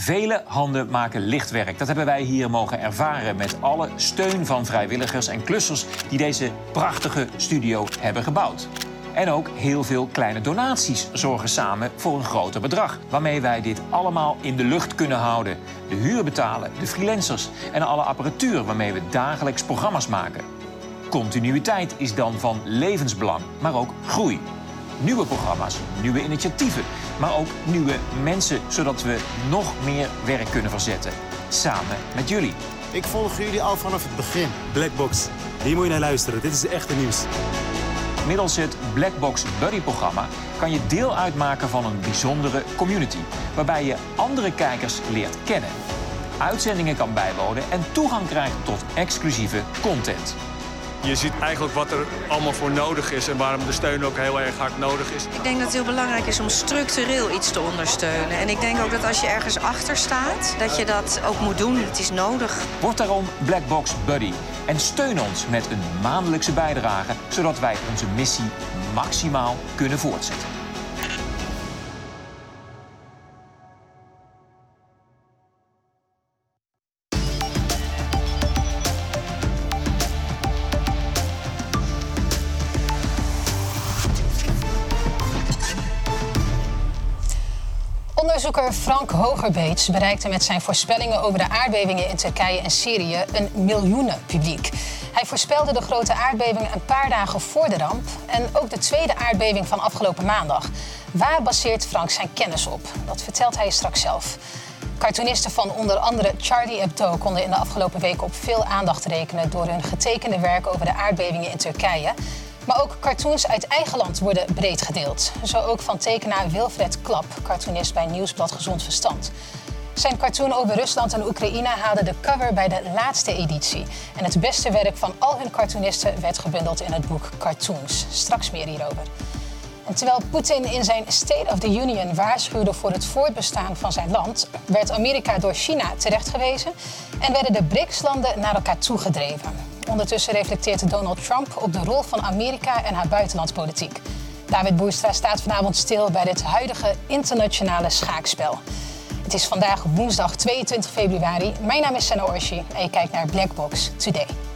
Vele handen maken lichtwerk. Dat hebben wij hier mogen ervaren met alle steun van vrijwilligers en klussers die deze prachtige studio hebben gebouwd. En ook heel veel kleine donaties zorgen samen voor een groter bedrag. Waarmee wij dit allemaal in de lucht kunnen houden. De huur betalen, de freelancers en alle apparatuur waarmee we dagelijks programma's maken. Continuïteit is dan van levensbelang, maar ook groei. Nieuwe programma's, nieuwe initiatieven, maar ook nieuwe mensen, zodat we nog meer werk kunnen verzetten. Samen met jullie. Ik volg jullie al vanaf het begin. Blackbox, hier moet je naar luisteren. Dit is het echte nieuws. Middels het Blackbox Buddy-programma kan je deel uitmaken van een bijzondere community, waarbij je andere kijkers leert kennen, uitzendingen kan bijwonen en toegang krijgt tot exclusieve content. Je ziet eigenlijk wat er allemaal voor nodig is en waarom de steun ook heel erg hard nodig is. Ik denk dat het heel belangrijk is om structureel iets te ondersteunen. En ik denk ook dat als je ergens achter staat, dat je dat ook moet doen. Het is nodig. Word daarom Blackbox Buddy en steun ons met een maandelijkse bijdrage, zodat wij onze missie maximaal kunnen voortzetten. Frank Hogerbeets bereikte met zijn voorspellingen over de aardbevingen in Turkije en Syrië een miljoenenpubliek. Hij voorspelde de grote aardbevingen een paar dagen voor de ramp en ook de tweede aardbeving van afgelopen maandag. Waar baseert Frank zijn kennis op? Dat vertelt hij straks zelf. Cartoonisten van onder andere Charlie Hebdo konden in de afgelopen weken op veel aandacht rekenen door hun getekende werk over de aardbevingen in Turkije. Maar ook cartoons uit eigen land worden breed gedeeld. Zo ook van tekenaar Wilfred Klap, cartoonist bij Nieuwsblad Gezond Verstand. Zijn cartoon over Rusland en Oekraïne haalde de cover bij de laatste editie. En het beste werk van al hun cartoonisten werd gebundeld in het boek Cartoons. Straks meer hierover. Terwijl Poetin in zijn State of the Union waarschuwde voor het voortbestaan van zijn land, werd Amerika door China terechtgewezen en werden de BRICS-landen naar elkaar toegedreven. Ondertussen reflecteert Donald Trump op de rol van Amerika en haar buitenlandspolitiek. David Boerstra staat vanavond stil bij dit huidige internationale schaakspel. Het is vandaag woensdag 22 februari. Mijn naam is Senna Orshi en je kijkt naar Blackbox Today.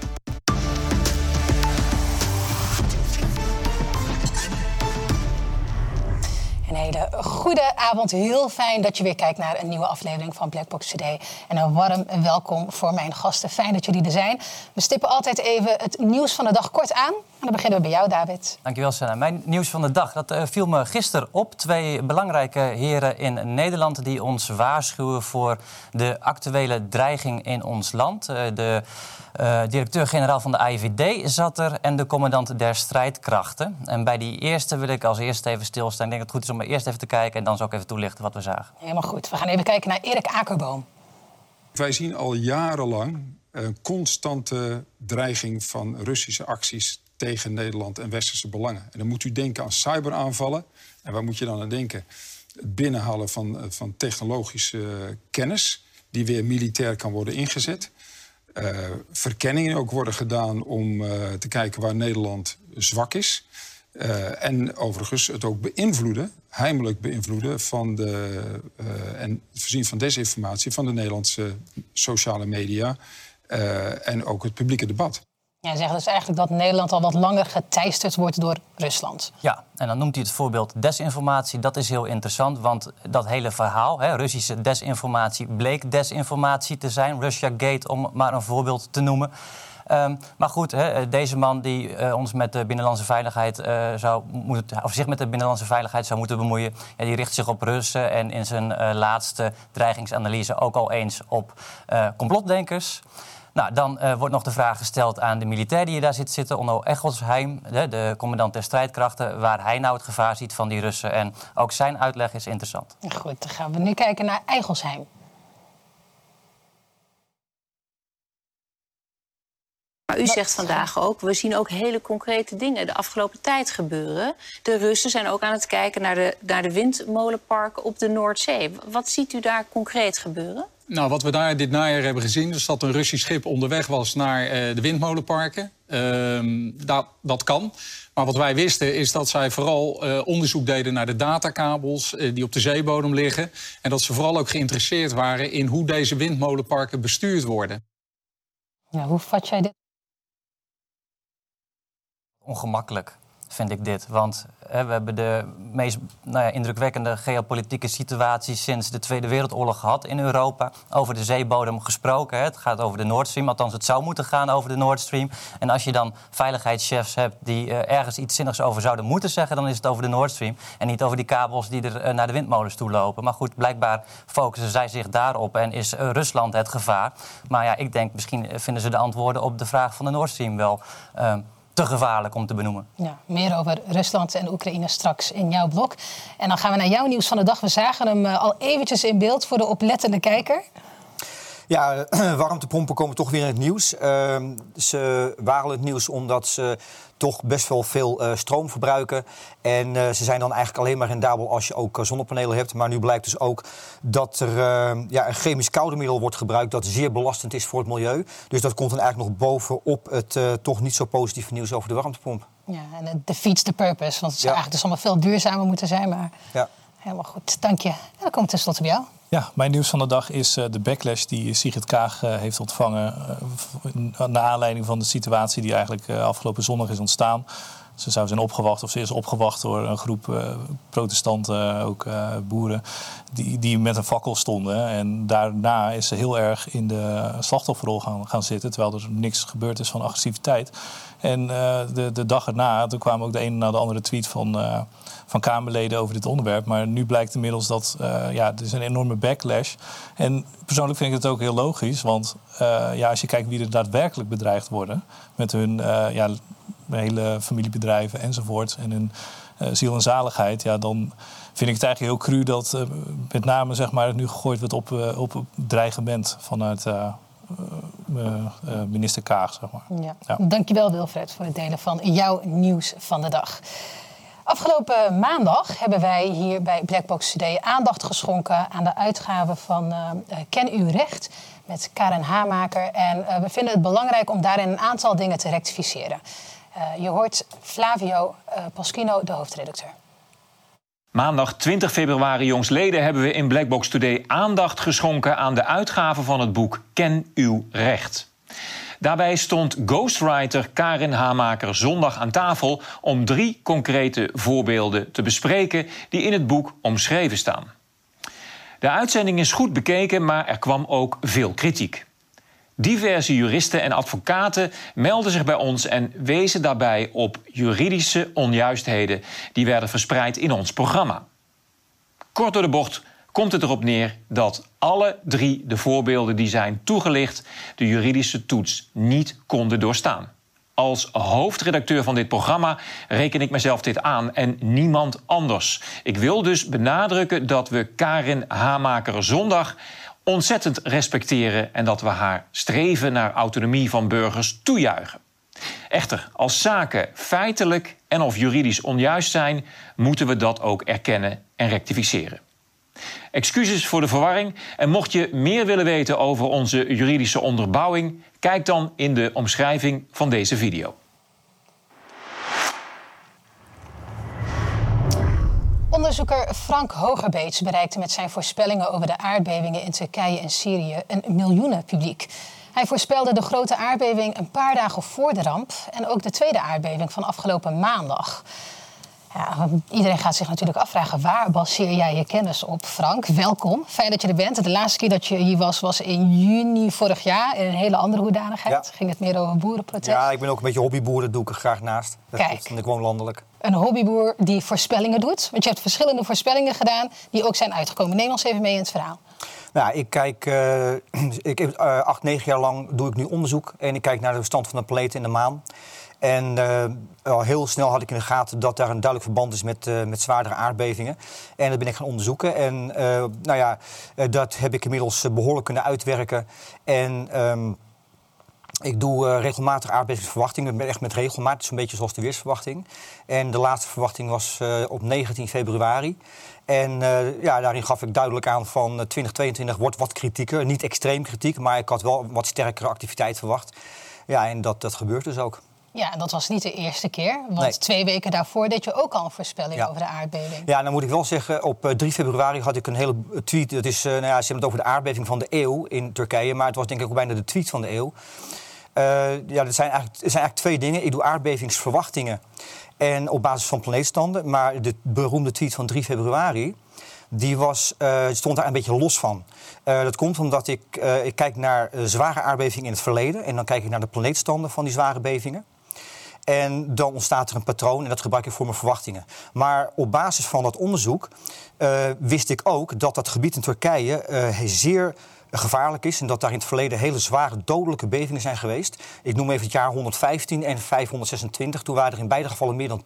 Goede avond. Heel fijn dat je weer kijkt naar een nieuwe aflevering van Blackbox Today. En een warm welkom voor mijn gasten. Fijn dat jullie er zijn. We stippen altijd even het nieuws van de dag kort aan. En dan beginnen we bij jou, David. Dankjewel, Senna. Mijn nieuws van de dag dat, uh, viel me gisteren op. Twee belangrijke heren in Nederland die ons waarschuwen voor de actuele dreiging in ons land. Uh, de uh, directeur-generaal van de AIVD zat er en de commandant der strijdkrachten. En bij die eerste wil ik als eerste even stilstaan. Ik denk dat het goed is om eerst even te kijken en dan zal ik even toelichten wat we zagen. Helemaal goed. We gaan even kijken naar Erik Akerboom. Wij zien al jarenlang een constante dreiging van Russische acties tegen Nederland en westerse belangen. En dan moet u denken aan cyberaanvallen. En waar moet je dan aan denken? Het binnenhalen van, van technologische kennis, die weer militair kan worden ingezet. Uh, verkenningen ook worden gedaan om te kijken waar Nederland zwak is. En overigens het ook beïnvloeden, heimelijk beïnvloeden van de, en voorzien van desinformatie van de Nederlandse sociale media en ook het publieke debat. Jij zegt dus eigenlijk dat Nederland al wat langer geteisterd wordt door Rusland. Ja, en dan noemt hij het voorbeeld desinformatie. Dat is heel interessant, want dat hele verhaal, hè, Russische desinformatie, bleek desinformatie te zijn. Russia Gate, om maar een voorbeeld te noemen. Um, maar goed, hè, deze man die uh, ons met de binnenlandse veiligheid uh, zou moeten, of zich met de binnenlandse veiligheid zou moeten bemoeien, ja, die richt zich op Russen en in zijn uh, laatste dreigingsanalyse ook al eens op complotdenkers. Nou, dan uh, wordt nog de vraag gesteld aan de militair die daar zit zitten, Onno Echelsheim, de, de, commandant der strijdkrachten, waar hij nou het gevaar ziet van die Russen. En ook zijn uitleg is interessant. Goed, dan gaan we nu kijken naar Echelsheim. Maar u zegt vandaag ook, we zien ook hele concrete dingen de afgelopen tijd gebeuren. De Russen zijn ook aan het kijken naar de, naar de windmolenparken op de Noordzee. Wat ziet u daar concreet gebeuren? Nou, wat we daar dit najaar hebben gezien... is dat een Russisch schip onderweg was naar de windmolenparken. Ehm, dat, dat kan. Maar wat wij wisten is dat zij vooral uh, onderzoek deden naar de datakabels uh, die op de zeebodem liggen. En dat ze vooral ook geïnteresseerd waren in hoe deze windmolenparken bestuurd worden. Ja, hoe vat jij dit? Ongemakkelijk vind ik dit. Want hè, we hebben de meest nou ja, indrukwekkende geopolitieke situatie sinds de Tweede Wereldoorlog gehad in Europa. Over de zeebodem gesproken. Hè. Het gaat over de Nord Stream, althans het zou moeten gaan over de Nord Stream. En als je dan veiligheidschefs hebt die uh, ergens iets zinnigs over zouden moeten zeggen, dan is het over de Nord Stream. En niet over die kabels die er uh, naar de windmolens toe lopen. Maar goed, blijkbaar focussen zij zich daarop en is uh, Rusland het gevaar. Maar ja, ik denk misschien vinden ze de antwoorden op de vraag van de Nord Stream wel te gevaarlijk om te benoemen. Ja, meer over Rusland en Oekraïne straks in jouw blog. En dan gaan we naar jouw nieuws van de dag. We zagen hem eh, al eventjes in beeld voor de oplettende kijker. Ja, warmtepompen komen toch weer in het nieuws. Uh, ze waren het nieuws omdat ze toch best wel veel uh, stroom verbruiken. En uh, ze zijn dan eigenlijk alleen maar rendabel als je ook uh, zonnepanelen hebt. Maar nu blijkt dus ook dat er ja, een chemisch koudemiddel wordt gebruikt... dat zeer belastend is voor het milieu. Dus dat komt dan eigenlijk nog bovenop het toch niet zo positieve nieuws over de warmtepomp. Ja, en het defeats the purpose. Want het zou ja. eigenlijk dus allemaal veel duurzamer moeten zijn. Maar ja. helemaal goed, dank je. En dan komt tenslotte bij jou. Ja, mijn nieuws van de dag is uh, de backlash die Sigrid Kaag uh, heeft ontvangen. Uh, naar aanleiding van de situatie die eigenlijk afgelopen zondag is ontstaan. Ze zou zijn opgewacht, of ze is opgewacht door een groep protestanten, ook boeren, die, die met een fakkel stonden. En daarna is ze heel erg in de slachtofferrol gaan, gaan zitten, terwijl er niks gebeurd is van agressiviteit. En de, de dag erna, toen kwamen ook de ene na de andere tweet van van Kamerleden over dit onderwerp. Maar nu blijkt inmiddels dat ja, er is een enorme backlash. En persoonlijk vind ik het ook heel logisch. Want ja, als je kijkt wie er daadwerkelijk bedreigd worden... met hun ja, hele familiebedrijven enzovoort... en hun ziel en zaligheid... Ja, dan vind ik het eigenlijk heel cru dat met name zeg maar, het nu gegooid wordt op, op dreigement vanuit... minister Kaag, zeg maar. Ja. Ja. Dankjewel Wilfred voor het delen van jouw nieuws van de dag. Afgelopen maandag hebben wij hier bij Blackbox Today aandacht geschonken aan de uitgave van uh, Ken uw recht met Karen Hamaker. En uh, we vinden het belangrijk om daarin een aantal dingen te rectificeren. Uh, je hoort Flavio Paschino, de hoofdredacteur. Maandag 20 februari, jongsleden, hebben we in Blackbox Today aandacht geschonken aan de uitgave van het boek Ken uw recht. Daarbij stond ghostwriter Karin Hamaker zondag aan tafel om drie concrete voorbeelden te bespreken die in het boek omschreven staan. De uitzending is goed bekeken, maar er kwam ook veel kritiek. Diverse juristen en advocaten melden zich bij ons en wezen daarbij op juridische onjuistheden die werden verspreid in ons programma. Kort door de bocht komt het erop neer dat alle drie de voorbeelden die zijn toegelicht de juridische toets niet konden doorstaan. Als hoofdredacteur van dit programma reken ik mezelf dit aan en niemand anders. Ik wil dus benadrukken dat we Karin Hamaker zondag ontzettend respecteren en dat we haar streven naar autonomie van burgers toejuichen. Echter, als zaken feitelijk en of juridisch onjuist zijn, moeten we dat ook erkennen en rectificeren. Excuses voor de verwarring. En mocht je meer willen weten over onze juridische onderbouwing, kijk dan in de omschrijving van deze video. Onderzoeker Frank Hogerbeets bereikte met zijn voorspellingen over de aardbevingen in Turkije en Syrië een miljoenenpubliek. Hij voorspelde de grote aardbeving een paar dagen voor de ramp en ook de tweede aardbeving van afgelopen maandag. Ja, iedereen gaat zich natuurlijk afvragen, waar baseer jij je kennis op, Frank? Welkom, fijn dat je er bent. De laatste keer dat je hier was, was in juni vorig jaar. In een hele andere hoedanigheid. Ging het meer over boerenprotest? Ja, ik ben ook een beetje hobbyboer, dat doe ik er graag naast. Dat Kijk. En ik woon landelijk. Een hobbyboer die voorspellingen doet. Want je hebt verschillende voorspellingen gedaan die ook zijn uitgekomen. Neem ons even mee in het verhaal. Nou, ik kijk, uh, ik heb, uh, acht, negen jaar lang doe ik nu onderzoek. En ik kijk naar de stand van de planeet in de maan. En uh, al heel snel had ik in de gaten dat daar een duidelijk verband is met, uh, met zwaardere aardbevingen. En dat ben ik gaan onderzoeken. En uh, nou ja, dat heb ik inmiddels behoorlijk kunnen uitwerken. En um, Ik doe regelmatig aardbevingsverwachtingen, echt met regelmaat. Een beetje zoals de weersverwachting. En de laatste verwachting was op 19 februari. En ja, daarin gaf ik duidelijk aan van 2022 wordt wat kritieker. Niet extreem kritiek, maar ik had wel wat sterkere activiteit verwacht. Ja, en dat, dat gebeurt dus ook. Ja, en dat was niet de eerste keer. Want nee. twee weken daarvoor deed je ook al een voorspelling ja. over de aardbeving. Ja, dan moet ik wel zeggen, op 3 februari had ik een hele tweet. Dat is, uh, nou ja, ze hebben het over de aardbeving van de eeuw in Turkije. Maar het was denk ik ook bijna de tweet van de eeuw. Uh, ja, er zijn, eigenlijk, er zijn eigenlijk twee dingen. Ik doe aardbevingsverwachtingen en op basis van planeetstanden. Maar de beroemde tweet van 3 februari, die was, uh, stond daar een beetje los van. Uh, dat komt omdat ik, uh, ik kijk naar zware aardbevingen in het verleden... en dan kijk ik naar de planeetstanden van die zware bevingen. En dan ontstaat er een patroon en dat gebruik ik voor mijn verwachtingen. Maar op basis van dat onderzoek wist ik ook dat dat gebied in Turkije zeer gevaarlijk is. En dat daar in het verleden hele zware dodelijke bevingen zijn geweest. Ik noem even het jaar 115 en 526. Toen waren er in beide gevallen meer dan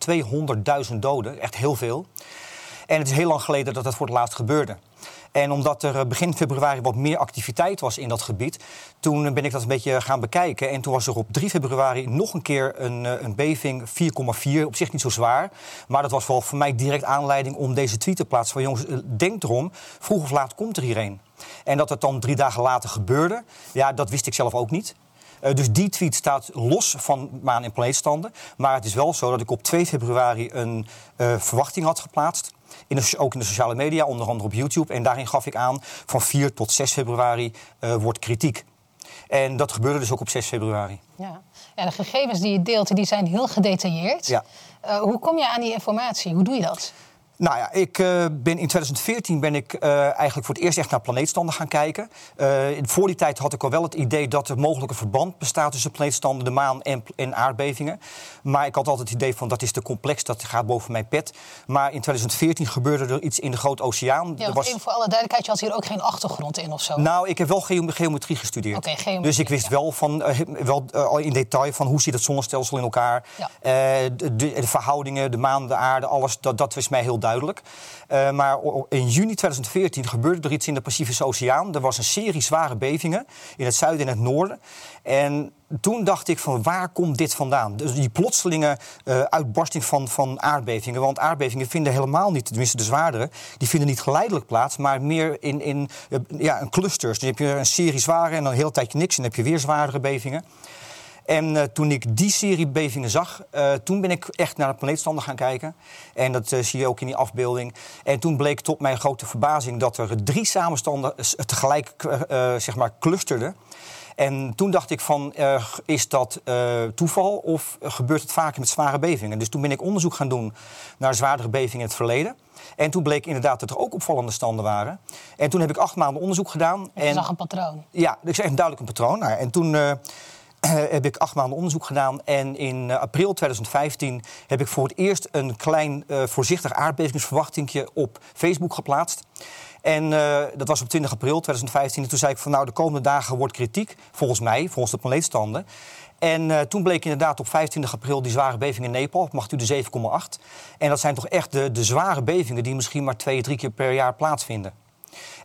200.000 doden. Echt heel veel. En het is heel lang geleden dat dat voor het laatst gebeurde. En omdat er begin februari wat meer activiteit was in dat gebied, toen ben ik dat een beetje gaan bekijken. En toen was er op 3 februari nog een keer een, een beving, 4,4. Op zich niet zo zwaar. Maar dat was voor mij direct aanleiding om deze tweet te plaatsen. Van jongens, denk erom, vroeg of laat komt er hierheen. En dat het dan drie dagen later gebeurde, ja, dat wist ik zelf ook niet. Dus die tweet staat los van maan- en planeetstanden. Maar het is wel zo dat ik op 2 februari een verwachting had geplaatst. In de, ook in de sociale media, onder andere op YouTube. En daarin gaf ik aan, van 4 tot 6 februari uh, wordt kritiek. En dat gebeurde dus ook op 6 februari. Ja. ja de gegevens die je deelt, die zijn heel gedetailleerd. Ja. hoe kom je aan die informatie? Hoe doe je dat? Nou ja, ik uh, ben in 2014 ben ik uh, eigenlijk voor het eerst echt naar planeetstanden gaan kijken. Uh, voor die tijd had ik al wel het idee dat er mogelijk een verband bestaat tussen planeetstanden, de maan en, en, aardbevingen. Maar ik had altijd het idee van dat is te complex, dat gaat boven mijn pet. Maar in 2014 gebeurde er iets in de Grote Oceaan. Ja, was... voor alle duidelijkheid, je had hier ook geen achtergrond in of zo? Nou, ik heb wel ge geometrie gestudeerd. Okay, geometrie, dus ik wist ja. wel, van, wel in detail van hoe zit het zonnestelsel in elkaar. Ja. De, de, de, verhoudingen, de maan, de aarde, alles, dat, dat was mij heel duidelijk. Uh, maar in juni 2014 gebeurde er iets in de Pacifische Oceaan. Er was een serie zware bevingen in het zuiden en het noorden. En toen dacht ik van waar komt dit vandaan? Dus die plotselinge uh, uitbarsting van, van aardbevingen. Want aardbevingen vinden helemaal niet, tenminste de zwaardere... die vinden niet geleidelijk plaats, maar meer in, in uh, ja, een clusters. Dus heb je een serie zware en dan een hele tijdje niks... en dan heb je weer zwaardere bevingen. En uh, toen ik die serie bevingen zag, uh, toen ben ik echt naar de planeetstanden gaan kijken. En dat uh, zie je ook in die afbeelding. En toen bleek tot mijn grote verbazing dat er drie samenstanden tegelijk zeg maar clusterden. En toen dacht ik van, is dat toeval of gebeurt het vaker met zware bevingen? Dus toen ben ik onderzoek gaan doen naar zwaardere bevingen in het verleden. En toen bleek inderdaad dat er ook opvallende standen waren. En toen heb ik acht maanden onderzoek gedaan. En je zag een patroon? Ja, ik zag duidelijk een patroon. Nou, en toen heb ik acht maanden onderzoek gedaan. En in uh, april 2015 heb ik voor het eerst een klein uh, voorzichtig aardbevingsverwachtingje op Facebook geplaatst. En uh, dat was op 20 april 2015. En toen zei ik van nou, de komende dagen wordt kritiek, volgens mij, volgens de planeetstanden. En toen bleek inderdaad op 25 april die zware beving in Nepal, magnitude 7,8. En dat zijn toch echt de, de zware bevingen die misschien maar twee, drie keer per jaar plaatsvinden.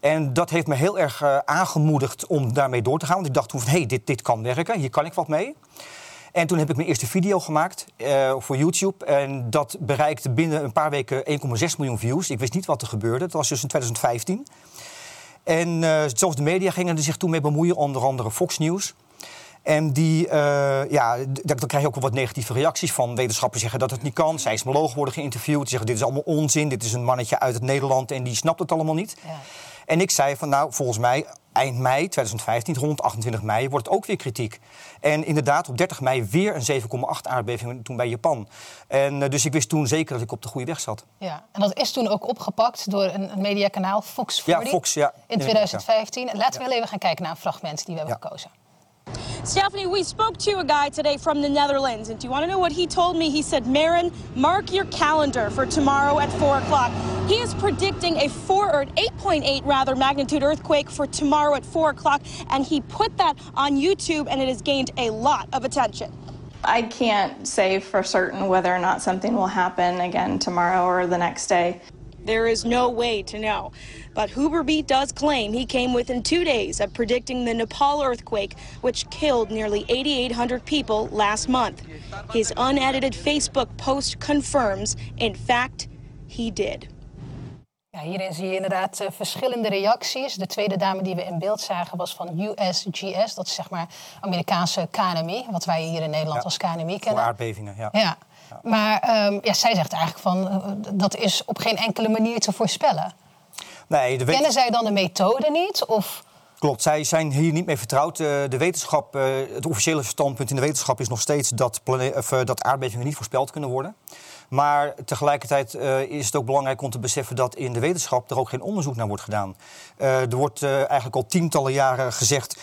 En dat heeft me heel erg uh, aangemoedigd om daarmee door te gaan. Want ik dacht toen van, hé, hey, dit, dit kan werken, hier kan ik wat mee. En toen heb ik mijn eerste video gemaakt uh, voor YouTube. En dat bereikte binnen een paar weken 1,6 miljoen views. Ik wist niet wat er gebeurde. Dat was dus in 2015. En uh, zelfs de media gingen er zich toen mee bemoeien, onder andere Fox News. En die, uh, ja, dan krijg je ook wel wat negatieve reacties van wetenschappers zeggen dat het niet kan. Seismologen worden geïnterviewd, die zeggen dit is allemaal onzin. Dit is een mannetje uit het Nederland en die snapt het allemaal niet. Ja. En ik zei van nou, volgens mij eind mei 2015, rond 28 mei, wordt het ook weer kritiek. En inderdaad, op 30 mei weer een 7,8 aardbeving toen bij Japan. En uh, dus ik wist toen zeker dat ik op de goede weg zat. Ja, en dat is toen ook opgepakt door een, een mediakanaal, Fox 40, ja, Fox, ja. in 2015. Laten we even gaan kijken naar een fragment die we hebben gekozen. Stephanie, we spoke to a guy today from the Netherlands, and do you want to know what he told me? He said, Marin, mark your calendar for tomorrow at 4 o'clock. He is predicting a 4 or 8.8 rather magnitude earthquake for tomorrow at 4 o'clock, and he put that on YouTube, and it has gained a lot of attention. I can't say for certain whether or not something will happen again tomorrow or the next day. There is no way to know. But Huberby does claim he came within two days of predicting the Nepal earthquake, which killed nearly 8,800 people last month. His unedited Facebook post confirms, in fact, he did. Ja, hierin zie je inderdaad uh, verschillende reacties. De tweede dame die we in beeld zagen was van USGS. Dat is zeg maar Amerikaanse KNMI, wat wij hier in Nederland Ja. als KNMI kennen. Voor aardbevingen, ja. Ja. Maar ehm, ja, zij zegt eigenlijk van eh, dat is op geen enkele manier te voorspellen. Nee, de Kennen zij dan de methode niet? Of Klopt, zij zijn hier niet mee vertrouwd. Eh, De wetenschap, eh, het officiële standpunt in de wetenschap is nog steeds dat, of, eh, dat aardbevingen niet voorspeld kunnen worden. Maar tegelijkertijd is het ook belangrijk om te beseffen dat in de wetenschap er ook geen onderzoek naar wordt gedaan. Er wordt eigenlijk al tientallen jaren gezegd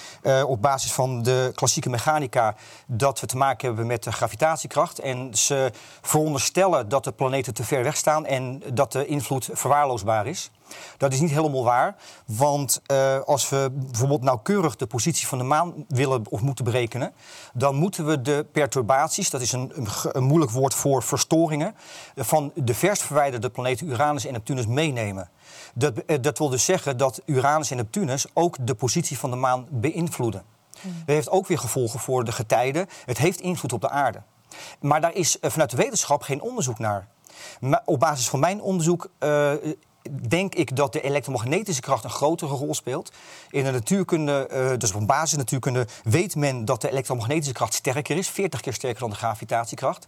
op basis van de klassieke mechanica dat we te maken hebben met de gravitatiekracht. En ze veronderstellen dat de planeten te ver weg staan en dat de invloed verwaarloosbaar is. Dat is niet helemaal waar, want eh, als we bijvoorbeeld nauwkeurig de positie van de maan willen of moeten berekenen, dan moeten we de perturbaties, dat is een, een, moeilijk woord voor verstoringen, van de verst verwijderde planeten Uranus en Neptunus meenemen. Dat, eh, dat wil dus zeggen dat Uranus en Neptunus ook de positie van de maan beïnvloeden. Dat heeft ook weer gevolgen voor de getijden. Het heeft invloed op de aarde. Maar daar is eh, vanuit de wetenschap geen onderzoek naar. Maar op basis van mijn onderzoek denk ik dat de elektromagnetische kracht een grotere rol speelt. In de natuurkunde, eh, dus op basis natuurkunde, weet men dat de elektromagnetische kracht sterker is, 40 keer sterker dan de gravitatiekracht.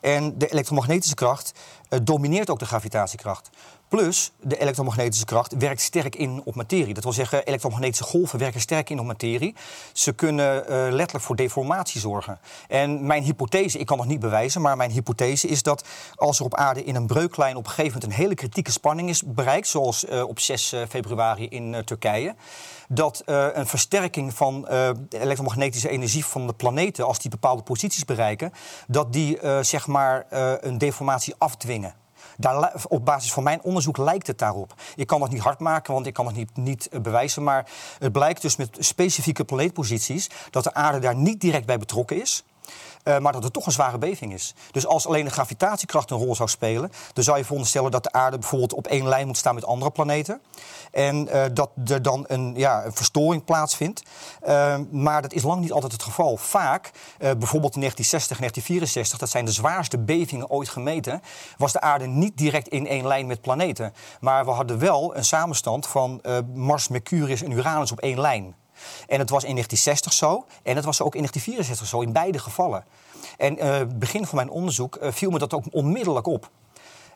En de elektromagnetische kracht eh, domineert ook de gravitatiekracht. Plus, de elektromagnetische kracht werkt sterk in op materie. Dat wil zeggen, elektromagnetische golven werken sterk in op materie. Ze kunnen eh, letterlijk voor deformatie zorgen. En mijn hypothese, ik kan nog niet bewijzen, maar mijn hypothese is dat als er op aarde in een breuklijn op een gegeven moment een hele kritieke spanning is bereikt, zoals eh, op 6 eh, februari in Turkije, dat een versterking van de elektromagnetische energie van de planeten, als die bepaalde posities bereiken, dat die zeg maar een deformatie afdwingen. Op basis van mijn onderzoek lijkt het daarop. Ik kan dat niet hard maken, want ik kan het niet, niet eh, bewijzen. Maar het blijkt dus met specifieke planeetposities dat de aarde daar niet direct bij betrokken is. Eh, maar dat het toch een zware beving is. Dus als alleen de gravitatiekracht een rol zou spelen, dan zou je veronderstellen dat de aarde bijvoorbeeld op één lijn moet staan met andere planeten. En eh, dat er dan een, ja, een verstoring plaatsvindt. Eh, maar dat is lang niet altijd het geval. Vaak, eh, bijvoorbeeld in 1960 en 1964, dat zijn de zwaarste bevingen ooit gemeten, was de aarde niet direct in één lijn met planeten. Maar we hadden wel een samenstand van Mars, Mercurius en Uranus op één lijn. En het was in 1960 zo en het was ook in 1964 zo, in beide gevallen. En eh begin van mijn onderzoek eh, viel me dat ook onmiddellijk op.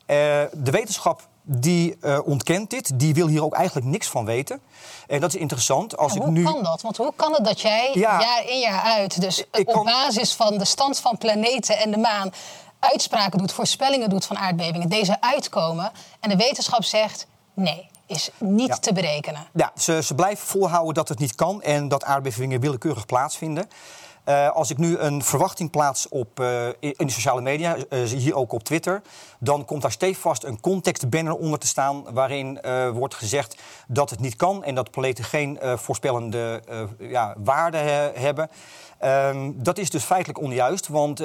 Eh, de wetenschap die ontkent dit, die wil hier ook eigenlijk niks van weten. En dat is interessant. Als Ja, ik hoe nu... kan dat? Want hoe kan het dat jij Ja. jaar in jaar uit, dus op basis van de stand van planeten en de maan, uitspraken doet, voorspellingen doet van aardbevingen, deze uitkomen en de wetenschap zegt nee, is niet Ja. te berekenen. Ja, ze, ze blijven volhouden dat het niet kan en dat aardbevingen willekeurig plaatsvinden. Eh, als ik nu een verwachting plaats op, eh, in de sociale media, eh, hier ook op Twitter, dan komt daar stevast een contextbanner onder te staan waarin wordt gezegd dat het niet kan en dat planeten geen voorspellende ja, waarde he- hebben. Ehm, dat is dus feitelijk onjuist, want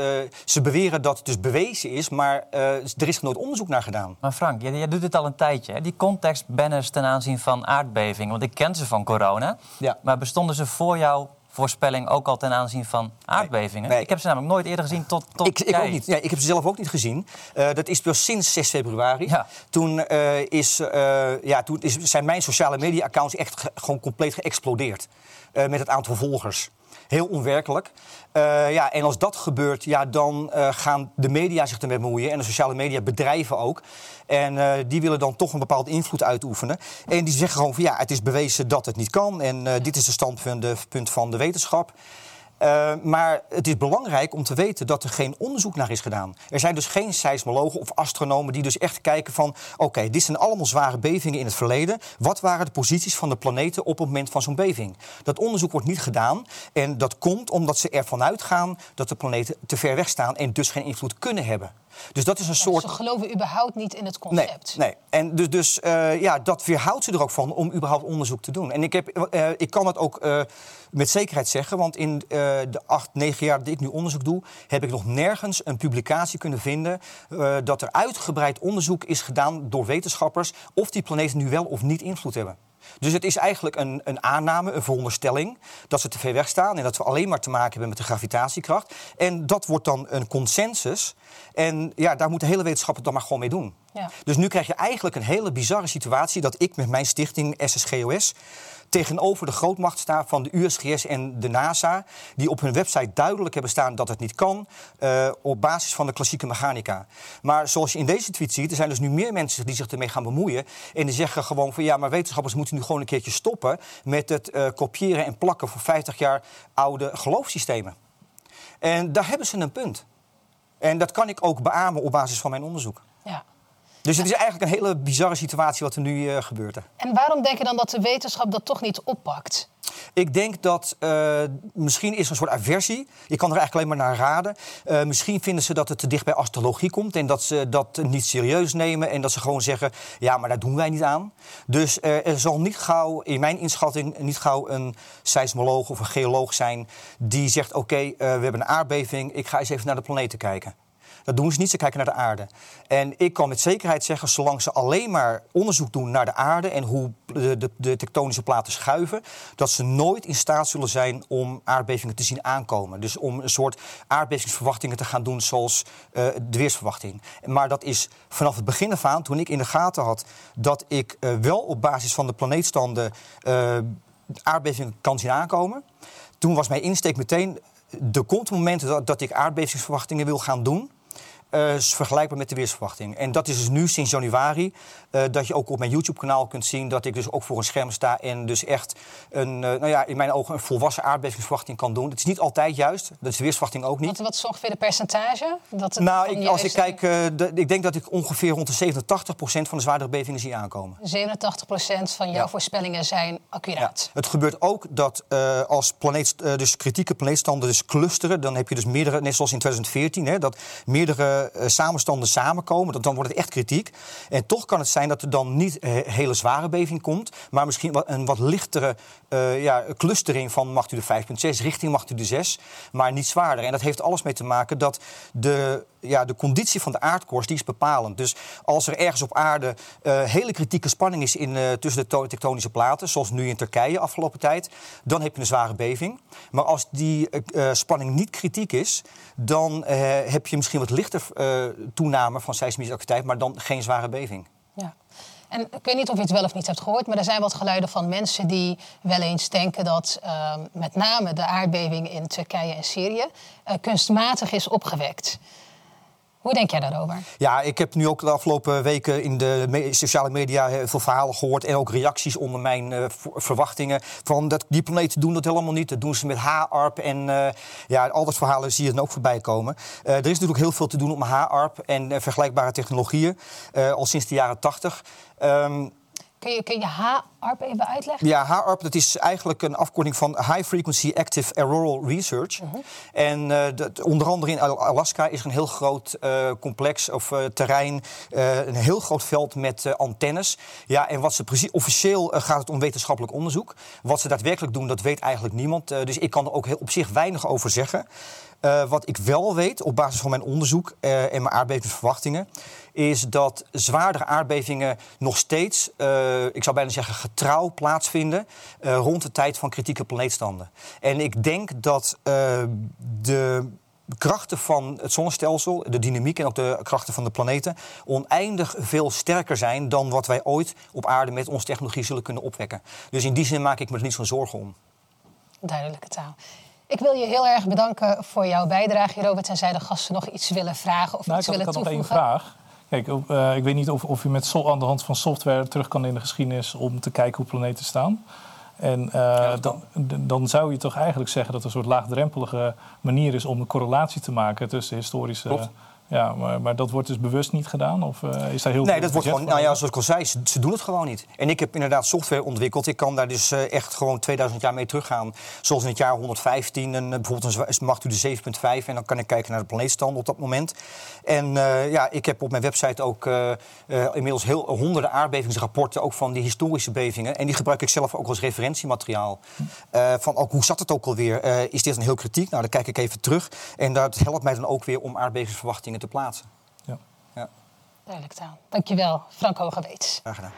ze beweren dat het dus bewezen is, maar er is nooit onderzoek naar gedaan. Maar Frank, jij, jij doet dit al een tijdje. Hè? Die contextbanners ten aanzien van aardbevingen. Want ik ken ze van corona. Ja. Maar bestonden ze voor jouw voorspelling ook al ten aanzien van aardbevingen? Nee. Ik heb ze namelijk nooit eerder gezien tot, tot Ik, ik ook niet. Ja, ik heb ze zelf ook niet gezien. Eh, dat is pas sinds 6 februari. Toen, eh, is, eh, ja, toen is, zijn mijn sociale media-accounts echt ge- gewoon compleet geëxplodeerd. Met het aantal volgers. Heel onwerkelijk. Eh, ja, en als dat gebeurt, ja, dan eh, gaan de media zich ermee bemoeien. En de sociale media bedrijven ook. En eh, die willen dan toch een bepaalde invloed uitoefenen. En die zeggen gewoon van ja, het is bewezen dat het niet kan. En dit is de standpunt van de wetenschap. Eh, maar het is belangrijk om te weten dat er geen onderzoek naar is gedaan. Er zijn dus geen seismologen of astronomen die dus echt kijken van... oké, dit zijn allemaal zware bevingen in het verleden. Wat waren de posities van de planeten op het moment van zo'n beving? Dat onderzoek wordt niet gedaan. En dat komt omdat ze ervan uitgaan dat de planeten te ver weg staan... en dus geen invloed kunnen hebben. Dus dat is een soort. Ze geloven überhaupt niet in het concept. Nee, nee. En dus, dus eh, ja, dat weerhoudt ze er ook van om überhaupt onderzoek te doen. En ik, heb, eh, ik kan het ook eh, met zekerheid zeggen, want in de acht, negen jaar dat ik nu onderzoek doe, heb ik nog nergens een publicatie kunnen vinden dat er uitgebreid onderzoek is gedaan door wetenschappers of die planeten nu wel of niet invloed hebben. Dus het is eigenlijk een, een aanname, een veronderstelling dat ze te ver weg staan en dat we alleen maar te maken hebben met de gravitatiekracht. En dat wordt dan een consensus. En ja, daar moet de hele wetenschap het dan maar gewoon mee doen. Ja. Dus nu krijg je eigenlijk een hele bizarre situatie dat ik met mijn stichting SSGOS tegenover de grootmacht sta van de USGS en de NASA, die op hun website duidelijk hebben staan dat het niet kan eh, op basis van de klassieke mechanica. Maar zoals je in deze tweet ziet, er zijn dus nu meer mensen die zich ermee gaan bemoeien en die zeggen gewoon van ja, maar wetenschappers moeten nu gewoon een keertje stoppen met het eh, kopiëren en plakken voor 50 jaar oude geloofssystemen. En daar hebben ze een punt. En dat kan ik ook beamen op basis van mijn onderzoek. Ja. Dus het is eigenlijk een hele bizarre situatie wat er nu uh, gebeurt. En waarom denk je dan dat de wetenschap dat toch niet oppakt? Ik denk dat uh, misschien is er een soort aversie. Je kan er eigenlijk alleen maar naar raden. Uh, misschien vinden ze dat het te dicht bij astrologie komt en dat ze dat niet serieus nemen en dat ze gewoon zeggen: ja, maar daar doen wij niet aan. Dus uh, er zal niet gauw, in mijn inschatting, niet gauw een seismoloog of een geoloog zijn die zegt: oké, okay, we hebben een aardbeving, ik ga eens even naar de planeten kijken. Dat doen ze niet, ze kijken naar de aarde. En ik kan met zekerheid zeggen, zolang ze alleen maar onderzoek doen naar de aarde en hoe de, de, de, tektonische platen schuiven, dat ze nooit in staat zullen zijn om aardbevingen te zien aankomen. Dus om een soort aardbevingsverwachtingen te gaan doen zoals uh, de weersverwachting. Maar dat is vanaf het begin af aan, toen ik in de gaten had dat ik uh, wel op basis van de planeetstanden uh, aardbevingen kan zien aankomen. Toen was mijn insteek meteen. Er komt moment dat, dat ik aardbevingsverwachtingen wil gaan doen. Is vergelijkbaar met de weersverwachting. En dat is dus nu sinds januari uh, dat je ook op mijn YouTube-kanaal kunt zien dat ik dus ook voor een scherm sta en dus echt een, uh, nou ja, in mijn ogen een volwassen aardbevingsverwachting kan doen. Het is niet altijd juist, dat is de weersverwachting ook niet. Wat, wat is ongeveer de percentage? Dat het nou, ik, als ik kijk, de, ik denk dat ik ongeveer rond de 87% van de zwaardere bevingen zie aankomen. 87% van jouw ja. voorspellingen zijn accuraat. Ja. Het gebeurt ook dat als planeet, dus kritieke planeetstanden dus clusteren, dan heb je dus meerdere, net zoals in 2014, hè, dat meerdere samenstanden samenkomen, dat, dan wordt het echt kritiek. En toch kan het zijn dat er dan niet een hele zware beving komt, maar misschien een wat lichtere uh, ja, clustering van magnitude 5,6 richting magnitude 6, maar niet zwaarder. En dat heeft alles mee te maken dat de ja, de conditie van de aardkorst die is bepalend. Dus als er ergens op aarde uh, hele kritieke spanning is in, tussen de tektonische platen, zoals nu in Turkije afgelopen tijd, dan heb je een zware beving. Maar als die spanning niet kritiek is, dan heb je misschien wat lichter toename van seismische activiteit, maar dan geen zware beving. Ja. En ik weet niet of je het wel of niet hebt gehoord, maar er zijn wat geluiden van mensen die wel eens denken dat uh, met name de aardbeving in Turkije en Syrië uh, kunstmatig is opgewekt. Hoe denk jij daarover? Ja, ik heb nu ook de afgelopen weken in de sociale media heel veel verhalen gehoord en ook reacties onder mijn uh, verwachtingen. Van dat die planeten doen dat helemaal niet. Dat doen ze met HAARP en uh, ja, al dat verhalen zie je dan ook voorbij komen. Er is natuurlijk heel veel te doen om HAARP en vergelijkbare technologieën al sinds de jaren 80. Um, Kun je, kun je HARP even uitleggen? Ja, HARP dat is eigenlijk een afkorting van High Frequency Active Auroral Research. Uh -huh. En uh, dat, onder andere in Alaska is er een heel groot uh, complex of uh, terrein, een heel groot veld met antennes. Ja, en wat ze precies officieel gaat het om wetenschappelijk onderzoek. Wat ze daadwerkelijk doen, dat weet eigenlijk niemand. dus ik kan er ook heel, op zich weinig over zeggen. Wat ik wel weet, op basis van mijn onderzoek en mijn aardbevingsverwachtingen, is dat zwaardere aardbevingen nog steeds, uh, ik zou bijna zeggen, getrouw plaatsvinden rond de tijd van kritieke planeetstanden. En ik denk dat de krachten van het zonnestelsel, de dynamiek en ook de krachten van de planeten, oneindig veel sterker zijn dan wat wij ooit op aarde met onze technologie zullen kunnen opwekken. Dus in die zin maak ik me er niet zo'n zorgen om. Duidelijke taal. Ik wil je heel erg bedanken voor jouw bijdrage, Robert. Tenzij de gasten nog iets willen vragen of nou, iets willen had, ik toevoegen. nog één vraag. Kijk, uh, ik weet niet of, of je met so aan de hand van software terug kan in de geschiedenis om te kijken hoe planeten staan. En uh, ja, dan, dan zou je toch eigenlijk zeggen dat er een soort laagdrempelige manier is om een correlatie te maken tussen historische Ja, maar, maar dat wordt dus bewust niet gedaan? Of uh, is daar heel nee, dat wordt gewoon, nou ja, zoals ik al zei, ze, ze, doen het gewoon niet. En ik heb inderdaad software ontwikkeld. Ik kan daar dus uh, echt gewoon 2000 jaar mee teruggaan. Zoals in het jaar 115, en, uh, bijvoorbeeld een de 7.5. En dan kan ik kijken naar de planeetstand op dat moment. En ja, ik heb op mijn website ook inmiddels heel, honderden aardbevingsrapporten... ook van die historische bevingen. En die gebruik ik zelf ook als referentiemateriaal. van ook, hoe zat het ook alweer? is dit een heel kritiek? Nou, dan kijk ik even terug. En dat helpt mij dan ook weer om aardbevingsverwachtingen te plaatsen. Ja. ja. Duidelijk taal. Dankjewel, Frank Hogeweets. Graag gedaan.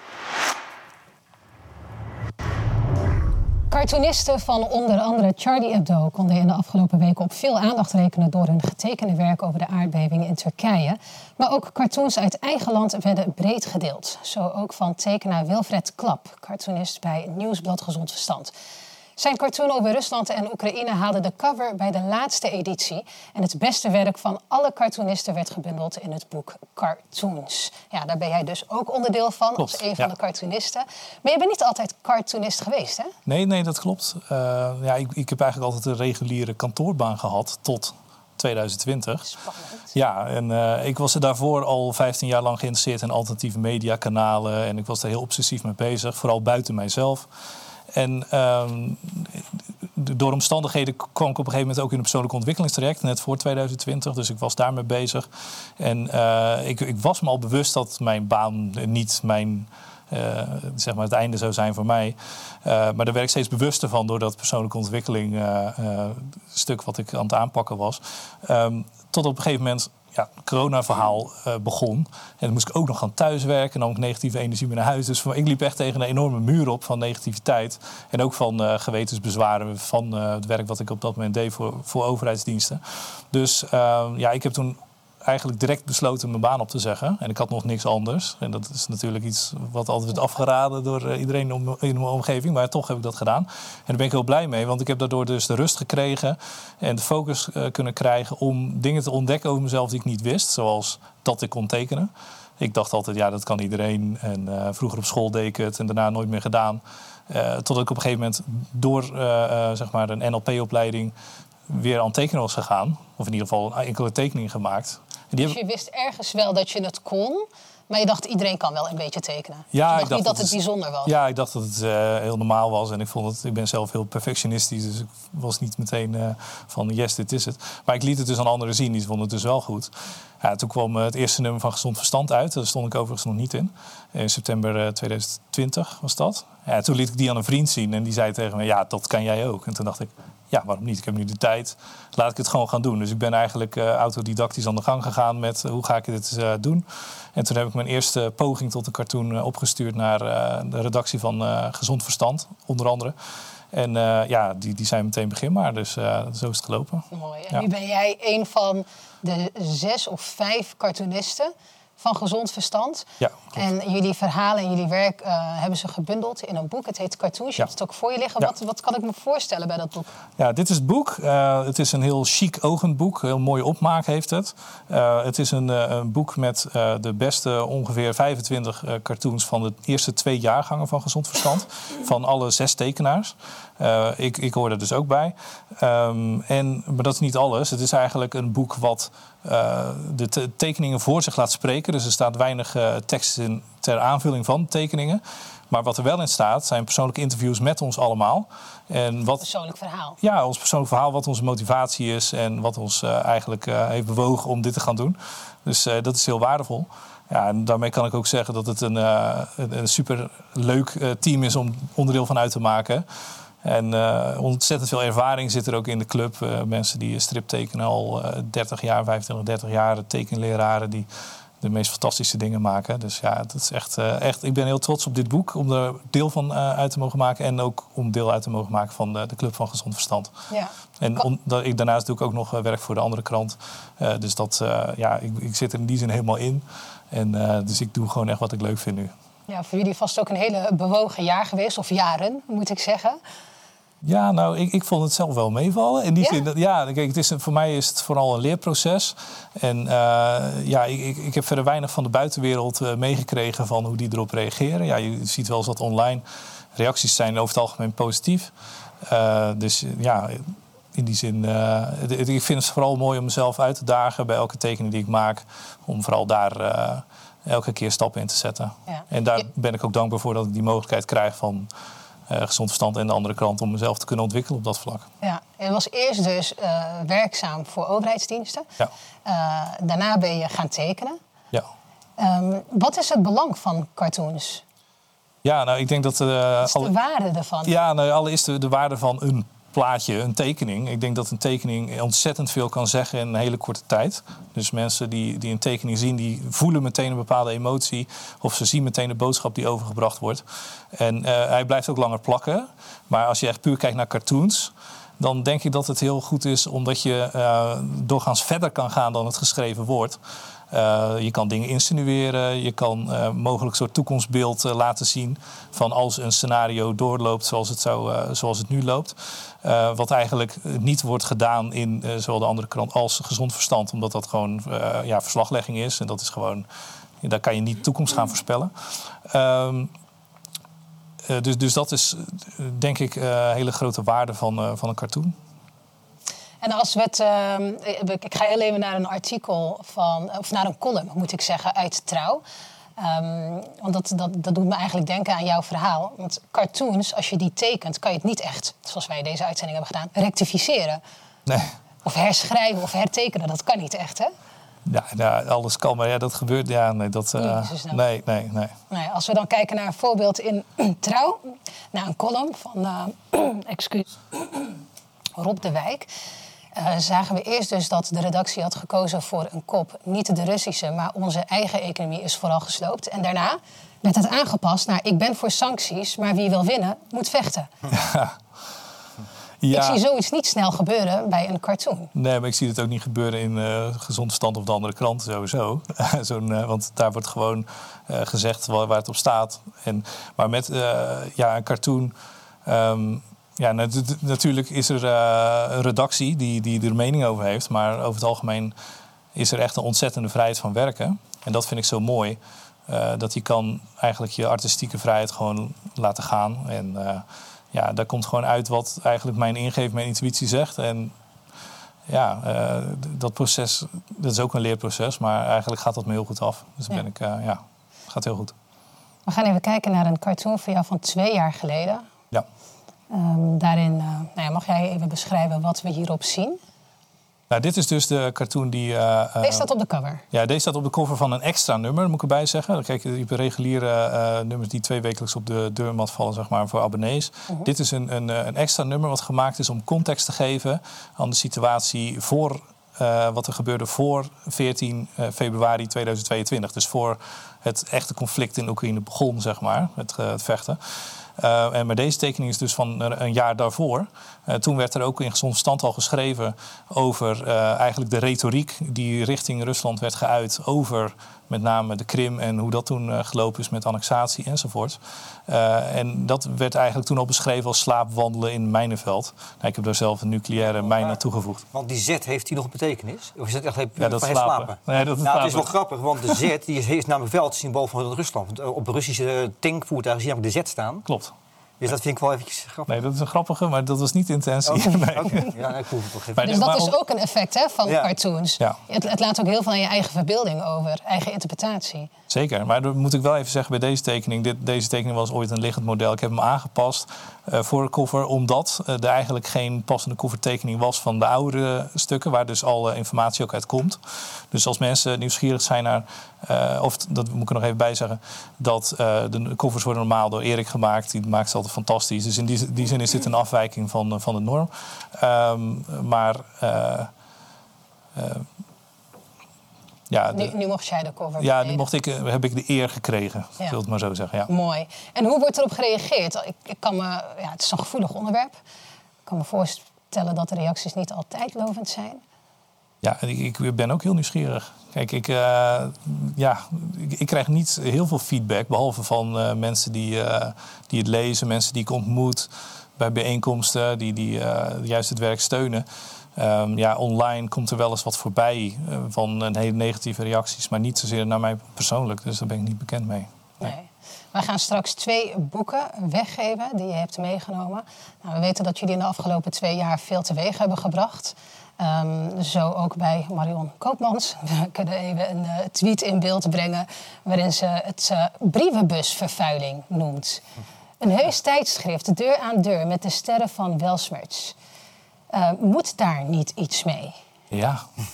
Cartoonisten van onder andere Charlie Hebdo konden in de afgelopen weken op veel aandacht rekenen door hun getekende werk over de aardbevingen in Turkije. Maar ook cartoons uit eigen land werden breed gedeeld. Zo ook van tekenaar Wilfred Klap, cartoonist bij Nieuwsblad Gezond Verstand. Zijn cartoon over Rusland en Oekraïne haalde de cover bij de laatste editie. En het beste werk van alle cartoonisten werd gebundeld in het boek Cartoons. Ja, daar ben jij dus ook onderdeel van, klopt, als een van de cartoonisten. Maar je bent niet altijd cartoonist geweest, hè? Nee, nee, dat klopt. Uh, ja, ik, ik heb eigenlijk altijd een reguliere kantoorbaan gehad tot 2020. Spannend. Ja, en uh, ik was er daarvoor al 15 jaar lang geïnteresseerd in alternatieve mediakanalen. En ik was er heel obsessief mee bezig, vooral buiten mijzelf. En um, door omstandigheden kwam ik op een gegeven moment ook in een persoonlijke ontwikkelingstraject, net voor 2020. Dus ik was daarmee bezig. En uh, ik, ik, was me al bewust dat mijn baan niet mijn. Uh, zeg maar het einde zou zijn voor mij. Uh, maar daar werd ik steeds bewuster van door dat persoonlijke ontwikkeling stuk wat ik aan het aanpakken was. Um, tot op een gegeven moment ja, corona-verhaal uh, begon. En dan moest ik ook nog gaan thuiswerken. En dan ook negatieve energie mee naar huis. Dus ik liep echt tegen een enorme muur op van negativiteit. En ook van uh, gewetensbezwaren van uh, het werk wat ik op dat moment deed voor, voor overheidsdiensten. Dus ja, ik heb toen eigenlijk direct besloten mijn baan op te zeggen. En ik had nog niks anders. En dat is natuurlijk iets wat altijd wordt afgeraden door iedereen in mijn omgeving. Maar toch heb ik dat gedaan. En daar ben ik heel blij mee. Want ik heb daardoor dus de rust gekregen en de focus uh, kunnen krijgen om dingen te ontdekken over mezelf die ik niet wist. Zoals dat ik kon tekenen. Ik dacht altijd, ja, dat kan iedereen. En uh, vroeger op school deed ik het en daarna nooit meer gedaan. Totdat ik op een gegeven moment door zeg maar een NLP-opleiding weer aan tekenen was gegaan. Of in ieder geval enkele tekeningen gemaakt. Dus je wist ergens wel dat je het kon, maar je dacht iedereen kan wel een beetje tekenen. Ja, dacht, ik dacht niet dat het bijzonder was. Ja, ik dacht dat het uh, heel normaal was. En ik vond het, ik ben zelf heel perfectionistisch, dus ik was niet meteen uh, van yes, dit is het. Maar ik liet het dus aan anderen zien, die vonden het dus wel goed. Toen kwam het eerste nummer van Gezond Verstand uit. Daar stond ik overigens nog niet in. In september 2020 was dat. Toen liet ik die aan een vriend zien en die zei tegen me, ja, dat kan jij ook. En toen dacht ik, ja, waarom niet? Ik heb nu de tijd. Laat ik het gewoon gaan doen. Dus ik ben eigenlijk uh, autodidactisch aan de gang gegaan met hoe ga ik dit doen. En toen heb ik mijn eerste poging tot een cartoon opgestuurd naar de redactie van Gezond Verstand, onder andere. En ja, die, die zijn meteen beginbaar. Dus zo is het gelopen. Mooi. En ja. nu ben jij een van de zes of vijf cartoonisten van gezond verstand. Ja, en jullie verhalen en jullie werk uh, hebben ze gebundeld in een boek. Het heet Cartoons. Je ja. hebt het ook voor je liggen. Ja. Wat, wat kan ik me voorstellen bij dat boek? Ja, dit is het boek. Uh, het is een heel chic ogend boek. Heel mooie opmaak heeft het. Uh, het is een, een boek met de beste ongeveer 25 cartoons van de eerste twee jaargangen van gezond verstand. van alle zes tekenaars. ik, ik hoor er dus ook bij. Um, en, maar dat is niet alles. Het is eigenlijk een boek wat uh, de te tekeningen voor zich laat spreken. Dus er staat weinig uh, tekst in ter aanvulling van tekeningen. Maar wat er wel in staat, zijn persoonlijke interviews met ons allemaal. En wat, persoonlijk verhaal. Ja, ons persoonlijk verhaal, wat onze motivatie is en wat ons uh, eigenlijk heeft bewogen om dit te gaan doen. Dus dat is heel waardevol. Ja, en daarmee kan ik ook zeggen dat het een, een, een super leuk team is om onderdeel van uit te maken. En uh, ontzettend veel ervaring zit er ook in de club. Uh, mensen die strip tekenen al uh, 30 jaar, 25, 30 jaar. Tekenleraren die de meest fantastische dingen maken. Dus ja, dat is echt, echt, ik ben heel trots op dit boek. Om er deel van uit te mogen maken. En ook om deel uit te mogen maken van de, de Club van Gezond Verstand. Ja. En om, dat, ik, daarnaast doe ik ook nog werk voor de andere krant. dus dat, ja, ik, ik, zit er in die zin helemaal in. En, dus ik doe gewoon echt wat ik leuk vind nu. Ja, voor jullie vast ook een hele bewogen jaar geweest. Of jaren, moet ik zeggen. Ja, nou, ik, ik vond het zelf wel meevallen. In die ja? zin, dat, ja, kijk, het is, voor mij is het vooral een leerproces. En uh, ja, ik, ik, heb verder weinig van de buitenwereld uh, meegekregen van hoe die erop reageren. Ja, je ziet wel eens dat online reacties zijn over het algemeen positief. Uh, dus ja, in die zin, eh, ik vind het vooral mooi om mezelf uit te dagen bij elke tekening die ik maak. Om vooral daar eh, elke keer stappen in te zetten. Ja. En daar ben ik ook dankbaar voor dat ik die mogelijkheid krijg van eh, Gezond Verstand en de andere kant om mezelf te kunnen ontwikkelen op dat vlak. Ja, je was eerst dus eh, werkzaam voor overheidsdiensten. Ja. Eh, daarna ben je gaan tekenen. Ja. Ehm, wat is het belang van cartoons? Ja, nou, ik denk dat. eh, Wat is de alle- waarde ervan? Ja, nou, allereerst de, de waarde van een plaatje, een tekening. Ik denk dat een tekening ontzettend veel kan zeggen in een hele korte tijd. Dus mensen die, die een tekening zien, die voelen meteen een bepaalde emotie. Of ze zien meteen de boodschap die overgebracht wordt. En eh, hij blijft ook langer plakken. Maar als je echt puur kijkt naar cartoons... dan denk ik dat het heel goed is omdat je eh, doorgaans verder kan gaan dan het geschreven woord. Eh, je kan dingen insinueren, je kan eh, mogelijk een soort toekomstbeeld eh, laten zien van als een scenario doorloopt zoals het, zou, zoals het nu loopt. Wat eigenlijk niet wordt gedaan in zowel de andere krant als gezond verstand, omdat dat gewoon ja, verslaglegging is en dat is gewoon, daar kan je niet toekomst gaan voorspellen. Ehm, eh, dus, dus dat is denk ik een hele grote waarde van, van een cartoon. En als we het. ehm, ik ga heel even naar een artikel van. of naar een column, moet ik zeggen, uit Trouw. Ehm, want dat, dat, dat doet me eigenlijk denken aan jouw verhaal. Want cartoons, als je die tekent, kan je het niet echt, zoals wij deze uitzending hebben gedaan, rectificeren. Nee. Of herschrijven of hertekenen. Dat kan niet echt, hè? Ja, ja, alles kan, maar ja, dat gebeurt. Ja, nee, dat. eh, snel. nee, nee, nee. Nou ja, als we dan kijken naar een voorbeeld in Trouw, naar een column van eh, excuus, Rob de Wijk, eh, zagen we eerst dus dat de redactie had gekozen voor een kop. Niet de Russische, maar onze eigen economie is vooral gesloopt. En daarna werd het aangepast naar ik ben voor sancties, maar wie wil winnen moet vechten. Ja. Ik zie zoiets niet snel gebeuren bij een cartoon. Nee, maar ik zie het ook niet gebeuren in eh Gezond Stand of de andere krant sowieso. Zo'n, eh, want daar wordt gewoon gezegd waar, waar het op staat. En, maar met ja, een cartoon... ehm, ja, nat- natuurlijk is er eh, een redactie die, die er mening over heeft. Maar over het algemeen is er echt een ontzettende vrijheid van werken. En dat vind ik zo mooi. eh, dat je kan eigenlijk je artistieke vrijheid gewoon laten gaan. En eh, ja, daar komt gewoon uit wat eigenlijk mijn ingeving, mijn intuïtie zegt. En ja, dat proces, dat is ook een leerproces. Maar eigenlijk gaat dat me heel goed af. Dus Ja. ben ik, ja, gaat heel goed. We gaan even kijken naar een cartoon van jou van twee jaar geleden. Ehm, daarin eh, nou ja, mag jij even beschrijven wat we hierop zien. Nou, dit is dus de cartoon die... eh, Deze staat op de cover. Ja, deze staat op de cover van een extra nummer, moet ik erbij zeggen. Kijk, je hebt reguliere nummers die twee wekelijks op de deurmat vallen, zeg maar, voor abonnees. Mhm. Dit is een, een, een extra nummer wat gemaakt is om context te geven aan de situatie voor wat er gebeurde voor 14 eh, februari 2022. Dus voor het echte conflict in Oekraïne begon, zeg maar, het, het vechten. Eh, en maar deze tekening is dus van een een jaar daarvoor. Eh, toen werd er ook in gezond stand al geschreven over eh, eigenlijk de retoriek die richting Rusland werd geuit over met name de Krim en hoe dat toen eh, gelopen is met annexatie enzovoort. En dat werd eigenlijk toen al beschreven als slaapwandelen in mijnenveld. Nou, ik heb daar zelf een nucleaire mijn aan toegevoegd. Want die Z heeft die nog een betekenis? Of is dat echt puur Ja, dat van is het slapen. slapen? Nee, dat is nou, het is wel grappig, want de Z die heeft namelijk wel het symbool van Rusland. Want op Russische tankvoertuigen zie je namelijk de Z staan. Klopt. Dus dat vind ik wel eventjes grappig. Nee, dat is een grappige, maar dat was niet de intentie. Nee. oké. Ja, ik proef het. Maar- Dus dat maar is ook een effect hè, van Ja. cartoons. Ja. Het, het laat ook heel veel aan je eigen verbeelding over, eigen interpretatie. Zeker, maar dan moet ik wel even zeggen bij deze tekening. Dit, deze tekening was ooit een liggend model. Ik heb hem aangepast voor de cover, omdat eh, er eigenlijk geen passende covertekening was van de oudere stukken, waar dus alle informatie ook uit komt. Dus als mensen nieuwsgierig zijn naar, eh, of dat moet ik er nog even bij zeggen, dat eh, de covers worden normaal door Erik gemaakt. Die maakt ze altijd fantastisch. Dus in die, die zin is dit een afwijking van, eh, van de norm. Ehm, maar. eh, eh, ja, de- Nu, nu mocht jij de cover ja, nu mocht ik, eh, heb ik de eer gekregen, Ja. wil ik het maar zo zeggen. Ja. Mooi. En hoe wordt erop gereageerd? Ik, ik kan me, ja, het is een gevoelig onderwerp. Ik kan me voorstellen dat de reacties niet altijd lovend zijn. Ja, ik, ik ben ook heel nieuwsgierig. Kijk, ik, eh, ja, ik, ik krijg niet heel veel feedback, behalve van eh, mensen die, die het lezen, mensen die ik ontmoet bij bijeenkomsten, die, die juist het werk steunen. Ehm, ja, online komt er wel eens wat voorbij eh, van een hele negatieve reacties, maar niet zozeer naar mij persoonlijk. Dus daar ben ik niet bekend mee. Nee. Wij gaan straks twee boeken weggeven die je hebt meegenomen. Nou, we weten dat jullie in de afgelopen twee jaar veel teweeg hebben gebracht. Ehm, zo ook bij Marion Koopmans. We kunnen even een uh, tweet in beeld brengen waarin ze het uh, brievenbusvervuiling noemt. Een heus tijdschrift, deur aan deur, met de sterren van Welsmerts. Uh, moet daar niet iets mee? Ja.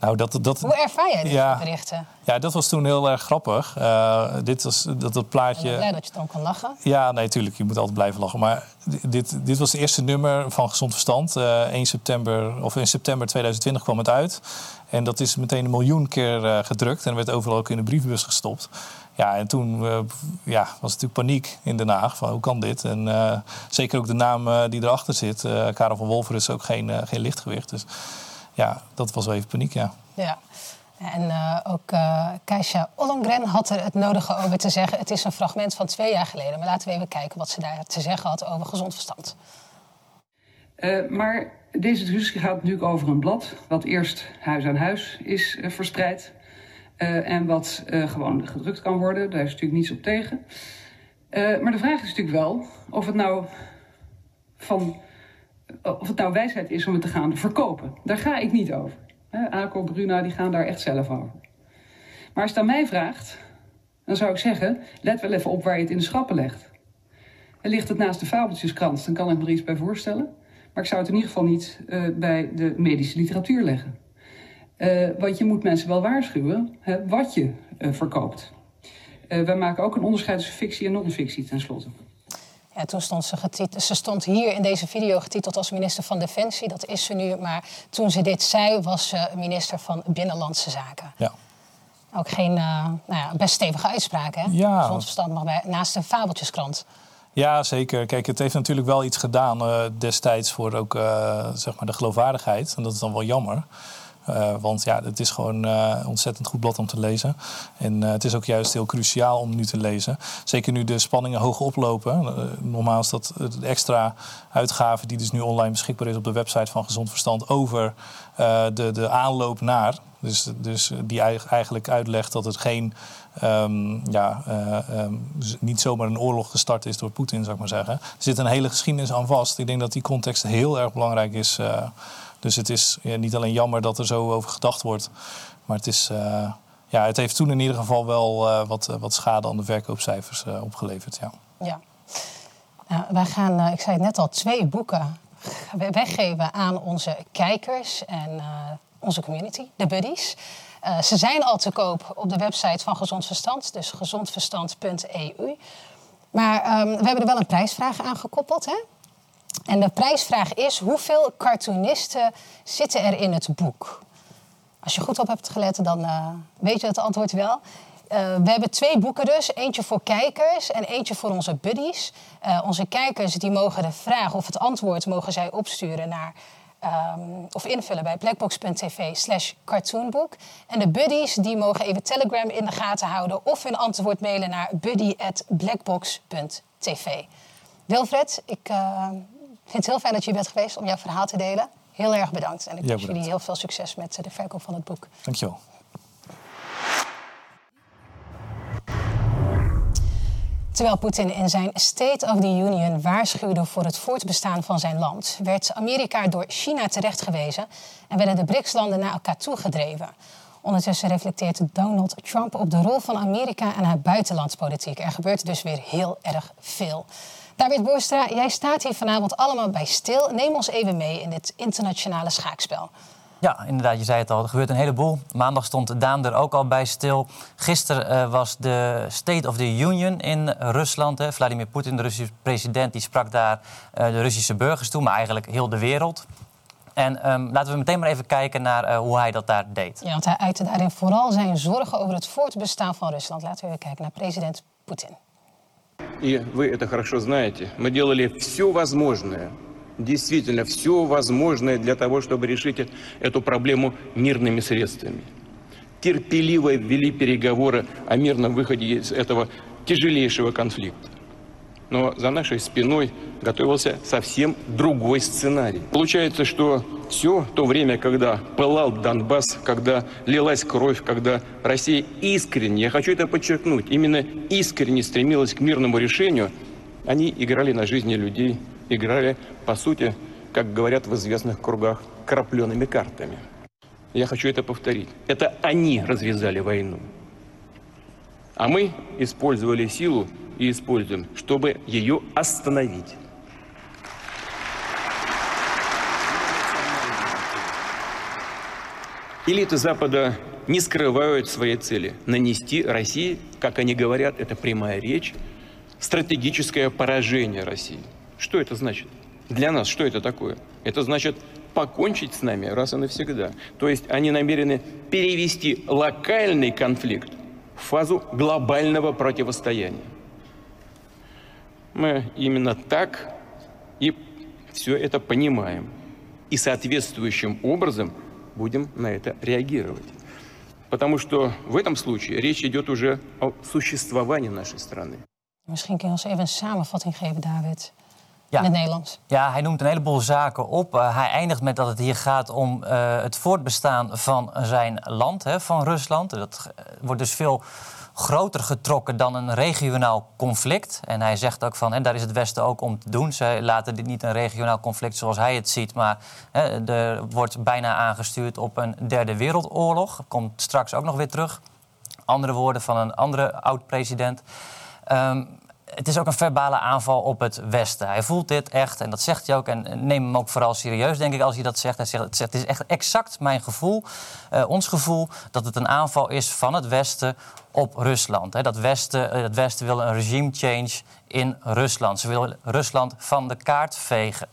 Nou, dat, dat, Hoe ervaar jij ja, berichten? Ja, dat was toen heel erg grappig. Uh, dit was dat, dat plaatje. Ik ben blij dat je dan kan lachen. Ja, nee, tuurlijk. Je moet altijd blijven lachen. Maar dit, dit was het eerste nummer van Gezond Verstand. Uh, 1 september, of in september 2020 kwam het uit. En dat is meteen een miljoen keer uh, gedrukt. En werd overal ook in de brievenbus gestopt. Ja, en toen uh, ja, was natuurlijk paniek in Den Haag. Van hoe kan dit? En uh, zeker ook de naam uh, die erachter zit. Karel van Wolfer is ook geen, geen lichtgewicht. Dus ja, dat was wel even paniek, ja. Ja. En uh, ook uh, Keisha Ollongren had er het nodige over te zeggen. Het is een fragment van twee jaar geleden. Maar laten we even kijken wat ze daar te zeggen had over gezond verstand. Uh, maar deze discussie gaat natuurlijk over een blad... wat eerst huis aan huis is verspreid... en wat gewoon gedrukt kan worden. Daar is natuurlijk niets op tegen. maar de vraag is natuurlijk wel of het nou van of het nou wijsheid is om het te gaan verkopen. Daar ga ik niet over. Aco, Bruna, die gaan daar echt zelf over. Maar als het aan mij vraagt, dan zou ik zeggen... let wel even op waar je het in de schappen legt. En ligt het naast de fabeltjeskrant, dan kan ik me er iets bij voorstellen. Maar ik zou het in ieder geval niet bij de medische literatuur leggen. Uh, want je moet mensen wel waarschuwen hè, wat je uh, verkoopt. wij maken ook een onderscheid tussen fictie en non-fictie tenslotte. Ja, toen stond ze, getiteld, ze stond hier in deze video getiteld als minister van Defensie. Dat is ze nu. Maar toen ze dit zei, was ze minister van Binnenlandse Zaken. Ja. Ook geen uh, nou ja, best stevige uitspraak, hè? Ja. Zonder verstand mag bij, naast een fabeltjeskrant. Ja, zeker. Kijk, het heeft natuurlijk wel iets gedaan uh, destijds voor ook uh, zeg maar de geloofwaardigheid. En dat is dan wel jammer. Uh, want ja, het is gewoon uh, ontzettend goed blad om te lezen. En uh, het is ook juist heel cruciaal om nu te lezen. Zeker nu de spanningen hoog oplopen. normaal is dat de extra uitgave die dus nu online beschikbaar is op de website van Gezond Verstand over de, de aanloop naar. Dus, dus die eigenlijk uitlegt dat het geen, um, ja, um, niet zomaar een oorlog gestart is door Poetin, zou ik maar zeggen. Er zit een hele geschiedenis aan vast. Ik denk dat die context heel erg belangrijk is. Dus het is ja, niet alleen jammer dat er zo over gedacht wordt. Maar het, is, uh, ja, het heeft toen in ieder geval wel uh, wat, wat schade aan de verkoopcijfers opgeleverd. Ja. ja. Nou, wij gaan, ik zei het net al, twee boeken weggeven aan onze kijkers en onze community, de buddies. ze zijn al te koop op de website van Gezond Verstand, dus gezondverstand.eu. Maar um, we hebben er wel een prijsvraag aan gekoppeld, hè? En de prijsvraag is: hoeveel cartoonisten zitten er in het boek? Als je goed op hebt gelet, dan uh, weet je het antwoord wel. Uh, we hebben twee boeken dus. Eentje voor kijkers en eentje voor onze buddies. Uh, onze kijkers die mogen de vraag of het antwoord mogen zij opsturen naar... Um, of invullen bij blackbox.tv slash cartoonboek. En de buddies die mogen even Telegram in de gaten houden... of hun antwoord mailen naar buddy.blackbox.tv. Wilfred, ik ik vind het heel fijn dat je bent geweest om jouw verhaal te delen. Heel erg bedankt. En ik wens jullie heel veel succes met de verkoop van het boek. Dankjewel. Terwijl Poetin in zijn State of the Union waarschuwde voor het voortbestaan van zijn land, werd Amerika door China terechtgewezen en werden de BRICS-landen naar elkaar toegedreven. Ondertussen reflecteert Donald Trump op de rol van Amerika en haar buitenlandspolitiek. Er gebeurt dus weer heel erg veel. David Boerstra, jij staat hier vanavond allemaal bij stil. Neem ons even mee in dit internationale schaakspel. Ja, inderdaad, je zei het al, er gebeurt een heleboel. Maandag stond Daan er ook al bij stil. Gisteren uh, was de State of the Union in Rusland. Hè. Vladimir Poetin, de Russische president, die sprak daar uh, de Russische burgers toe... maar eigenlijk heel de wereld. En um, laten we meteen maar even kijken naar uh, hoe hij dat daar deed. Ja, want hij uitte daarin vooral zijn zorgen over het voortbestaan van Rusland. Laten we even kijken naar president Poetin. И вы это хорошо знаете, мы делали все возможное, действительно все возможное для того, чтобы решить эту проблему мирными средствами. Терпеливо ввели переговоры о мирном выходе из этого тяжелейшего конфликта. Но за нашей спиной готовился совсем другой сценарий. Получается, что все то время, когда пылал Донбасс, когда лилась кровь, когда Россия искренне, я хочу это подчеркнуть, именно искренне стремилась к мирному решению, они играли на жизни людей, играли, по сути, как говорят в известных кругах, крапленными картами. Я хочу это повторить. Это они развязали войну. А мы использовали силу и используем, чтобы ее остановить. Элиты Запада не скрывают своей цели – нанести России, как они говорят, это прямая речь, стратегическое поражение России. Что это значит? Для нас что это такое? Это значит покончить с нами раз и навсегда. То есть они намерены перевести локальный конфликт в фазу глобального противостояния. Мы именно так и все это понимаем. И соответствующим образом будем на это реагировать. Потому что в этом случае речь идет уже о существовании нашей страны. Misschien kun je ons even een samenvatting geven, David. In het Nederlands. Ja, hij noemt een heleboel zaken op. Uh, hij eindigt met dat het hier gaat om uh, het voortbestaan van zijn land, hè, van Rusland. Dat uh, wordt dus veel groter getrokken dan een regionaal conflict. En hij zegt ook van, en daar is het Westen ook om te doen. Ze laten dit niet een regionaal conflict zoals hij het ziet... maar hè, er wordt bijna aangestuurd op een derde wereldoorlog. Komt straks ook nog weer terug. Andere woorden van een andere oud-president. Um, het is ook een verbale aanval op het Westen. Hij voelt dit echt en dat zegt hij ook. En neem hem ook vooral serieus, denk ik, als hij dat zegt. Hij zegt het, is echt exact mijn gevoel, uh, ons gevoel, dat het een aanval is van het Westen op Rusland. Dat Westen, het Westen wil een regime change in Rusland. Ze willen Rusland van de kaart vegen.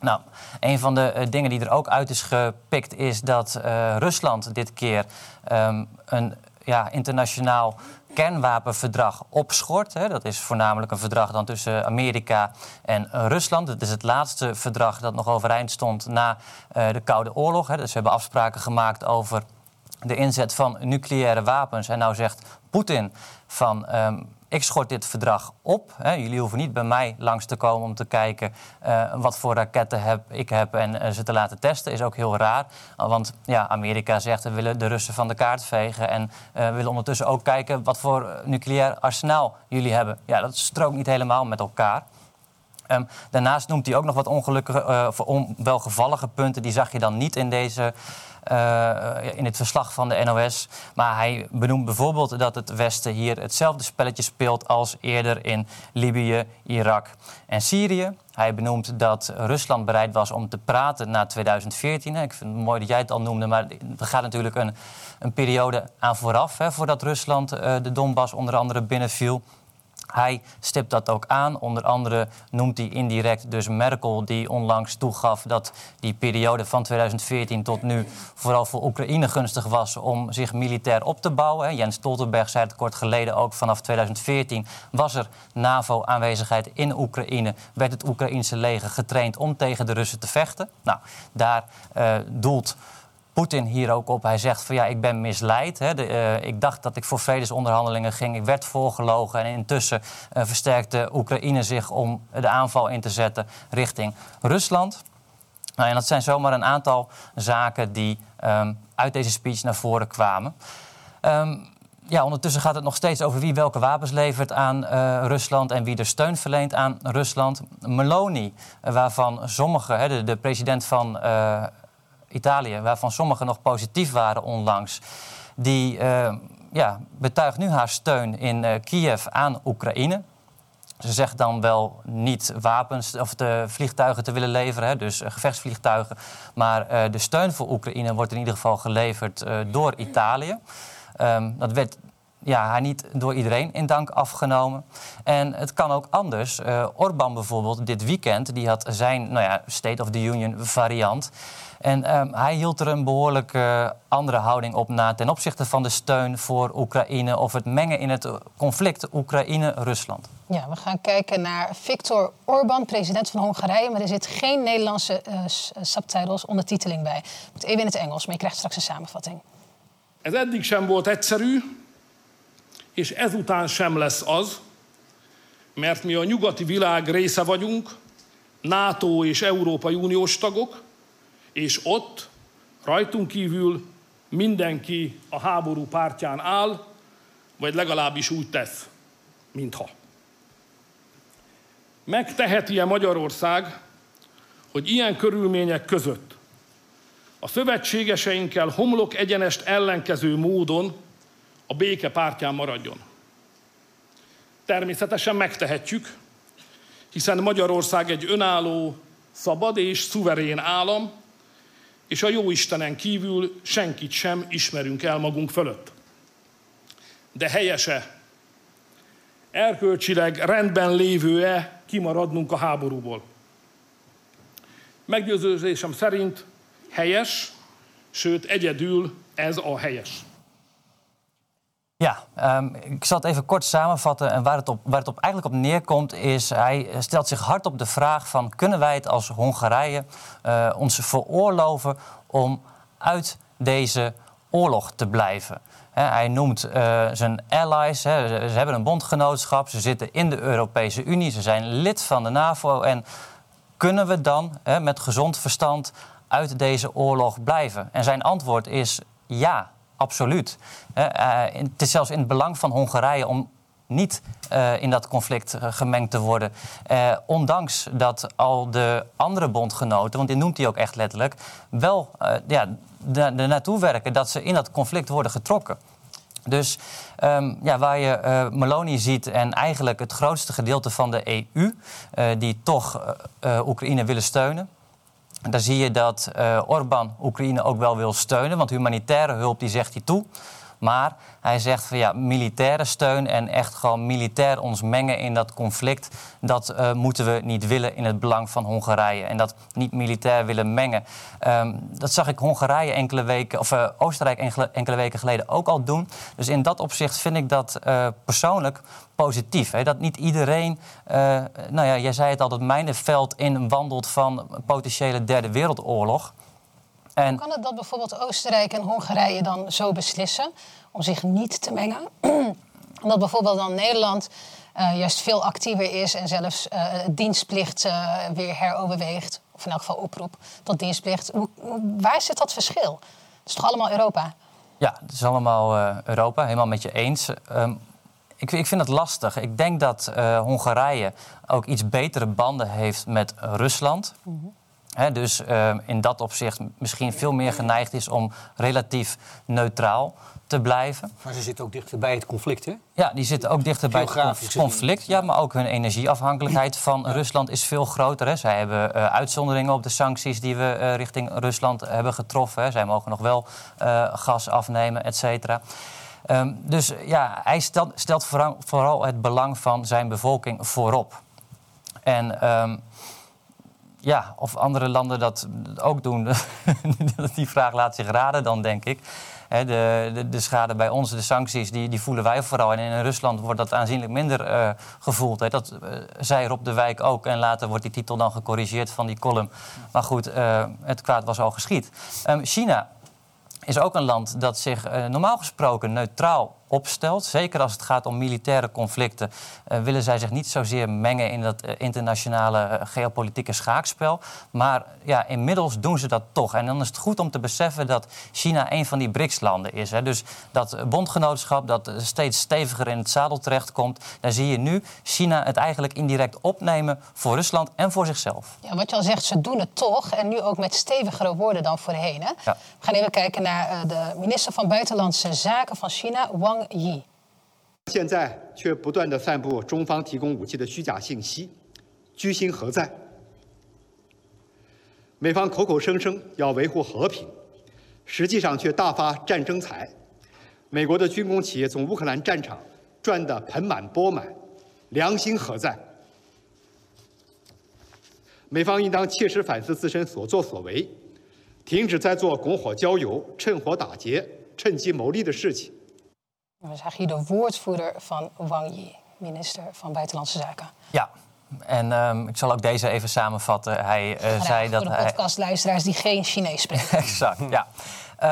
Nou, een van de uh, dingen die er ook uit is gepikt is dat Rusland dit keer um, een ja, internationaal kernwapenverdrag opschort. Hè. Dat is voornamelijk een verdrag dan tussen Amerika en Rusland. Het is het laatste verdrag dat nog overeind stond na uh, de Koude Oorlog. Hè. Dus we hebben afspraken gemaakt over de inzet van nucleaire wapens. En nou zegt Poetin van. Um, ik schort dit verdrag op. Hè. Jullie hoeven niet bij mij langs te komen om te kijken uh, wat voor raketten heb, ik heb en uh, ze te laten testen. Is ook heel raar. Want ja, Amerika zegt we willen de Russen van de kaart vegen. En we willen ondertussen ook kijken wat voor nucleair arsenaal jullie hebben. Ja, dat strookt niet helemaal met elkaar. Um, daarnaast noemt hij ook nog wat ongelukkige, uh, onwelgevallige punten. Die zag je dan niet in deze in het verslag van de NOS. Maar hij benoemt bijvoorbeeld dat het Westen hier hetzelfde spelletje speelt als eerder in Libië, Irak en Syrië. Hij benoemt dat Rusland bereid was om te praten na 2014. Ik vind het mooi dat jij het al noemde, maar er gaat natuurlijk een, een periode aan vooraf... Hè, voordat Rusland uh, de Donbass onder andere binnenviel. Hij stipt dat ook aan. Onder andere noemt hij indirect dus Merkel, die onlangs toegaf dat die periode van 2014 tot nu vooral voor Oekraïne gunstig was om zich militair op te bouwen. Jens Stoltenberg zei het kort geleden ook. Vanaf 2014 was er NAVO-aanwezigheid in Oekraïne. Werd het Oekraïnse leger getraind om tegen de Russen te vechten. Nou, daar uh, doelt. Poetin hier ook op. Hij zegt van ja, ik ben misleid. Hè. De, uh, ik dacht dat ik voor vredesonderhandelingen ging. Ik werd voorgelogen. En intussen uh, versterkte Oekraïne zich om de aanval in te zetten richting Rusland. Nou, en dat zijn zomaar een aantal zaken die um, uit deze speech naar voren kwamen. Um, ja, ondertussen gaat het nog steeds over wie welke wapens levert aan uh, Rusland en wie er steun verleent aan Rusland. Meloni, waarvan sommigen, de, de president van Italië, waarvan sommigen nog positief waren onlangs, die uh, ja, betuigt nu haar steun in uh, Kiev aan Oekraïne. Ze zegt dan wel niet wapens of de vliegtuigen te willen leveren, hè, dus uh, gevechtsvliegtuigen. Maar de steun voor Oekraïne wordt in ieder geval geleverd door Italië. Um, dat werd ja, haar niet door iedereen in dank afgenomen. En het kan ook anders. Uh, Orbán bijvoorbeeld, dit weekend, die had zijn nou ja, State of the Union variant. En um, hij hield er een behoorlijk uh, andere houding op na ten opzichte van de steun voor Oekraïne of het mengen in het conflict Oekraïne-Rusland. Ja, we gaan kijken naar Viktor Orbán, president van Hongarije. Maar er zit geen Nederlandse uh, subtitles, ondertiteling bij. Moet even in het Engels, maar je krijgt straks een samenvatting. Ez eddig sem volt egyszerű, és ezután sem lesz az, mert mi a nyugati világ része vagyunk, NATO és Európai Uniós tagok, és ott rajtunk kívül mindenki a háború pártján áll, vagy legalábbis úgy tesz, mintha. Megteheti-e Magyarország, hogy ilyen körülmények között a szövetségeseinkkel homlok egyenest ellenkező módon a béke pártján maradjon? Természetesen megtehetjük, hiszen Magyarország egy önálló, szabad és szuverén állam, és a jó Istenen kívül senkit sem ismerünk el magunk fölött. De helyese, erkölcsileg rendben lévő-e kimaradnunk a háborúból? Meggyőződésem szerint helyes, sőt egyedül ez a helyes. Ja, um, ik zal het even kort samenvatten. En waar het, op, waar het op eigenlijk op neerkomt is... hij stelt zich hard op de vraag van... kunnen wij het als Hongarije uh, ons veroorloven om uit deze oorlog te blijven? Hij noemt uh, zijn allies, ze hebben een bondgenootschap... ze zitten in de Europese Unie, ze zijn lid van de NAVO... en kunnen we dan met gezond verstand uit deze oorlog blijven? En zijn antwoord is ja, absoluut. Uh, het is zelfs in het belang van Hongarije om niet uh, in dat conflict gemengd te worden. Ondanks dat al de andere bondgenoten, want dit noemt hij ook echt letterlijk, wel ja, er naartoe werken dat ze in dat conflict worden getrokken. Dus um, ja, waar je uh, Meloni ziet en eigenlijk het grootste gedeelte van de EU, die toch Oekraïne willen steunen. Daar zie je dat Orbán Oekraïne ook wel wil steunen, want humanitaire hulp die zegt hij toe. Maar hij zegt van ja, militaire steun en echt gewoon militair ons mengen in dat conflict, dat uh, moeten we niet willen in het belang van Hongarije. En dat niet militair willen mengen. Um, dat zag ik Hongarije enkele weken, of uh, Oostenrijk enkele, weken geleden ook al doen. Dus in dat opzicht vind ik dat uh, persoonlijk positief. Hè? Dat niet iedereen, nou ja, jij zei het al, het mijnenveld in wandelt van potentiële derde wereldoorlog. En... Kan het dat bijvoorbeeld Oostenrijk en Hongarije dan zo beslissen om zich niet te mengen? Omdat bijvoorbeeld dan Nederland uh, juist veel actiever is en zelfs uh, dienstplicht uh, weer heroverweegt. Of in elk geval oproep tot dienstplicht. Hoe, waar zit dat verschil? Het is toch allemaal Europa? Ja, het is allemaal Europa, helemaal met je eens. Um, ik, ik, vind het lastig. Ik denk dat Hongarije ook iets betere banden heeft met Rusland. Mm -hmm. He, dus uh, in dat opzicht misschien veel meer geneigd is om relatief neutraal te blijven. Maar ze zitten ook dichter bij het conflict, hè? Ja, die zitten ook dichter bij het conflict. Ja, maar ook hun energieafhankelijkheid van ja. Rusland is veel groter. Hè. Zij hebben uh, uitzonderingen op de sancties die we uh, richting Rusland hebben getroffen. Hè. Zij mogen nog wel uh, gas afnemen, et cetera. Um, dus ja, hij stelt, stelt vooral, vooral, het belang van zijn bevolking voorop. En... Um, ja, of andere landen dat ook doen, die vraag laat zich raden dan, denk ik. de, de, de, schade bij ons, de sancties, die, die voelen wij vooral. En in Rusland wordt dat aanzienlijk minder uh, gevoeld. Dat uh, zei Rob de Wijk ook. En later wordt die titel dan gecorrigeerd van die column. Maar goed, uh, het kwaad was al geschied. Um, China is ook een land dat zich normaal gesproken neutraal opstelt. Zeker als het gaat om militaire conflicten, uh, willen zij zich niet zozeer mengen in dat uh, internationale uh, geopolitieke schaakspel. Maar ja, inmiddels doen ze dat toch. En dan is het goed om te beseffen dat China een van die BRICS-landen is. Hè. Dus dat bondgenootschap dat steeds steviger in het zadel terechtkomt, daar zie je nu China het eigenlijk indirect opnemen voor Rusland en voor zichzelf. Ja, wat je al zegt, ze doen het toch. En nu ook met stevigere woorden dan voorheen. Hè? Ja. We gaan even kijken naar de minister van Buitenlandse Zaken van China, Wang 现在却不断的散布中方提供武器的虚假信息，居心何在？美方口口声声要维护和平，实际上却大发战争财。美国的军工企业从乌克兰战场赚得盆满钵满，良心何在？美方应当切实反思自身所作所为，停止在做拱火浇油、趁火打劫、趁机牟利的事情。We zagen hier de woordvoerder van Wang Yi, minister van Buitenlandse Zaken. Ja, en um, ik zal ook deze even samenvatten. Hij uh, zei dat voor de podcastluisteraars die geen Chinees spreken. exact, ja.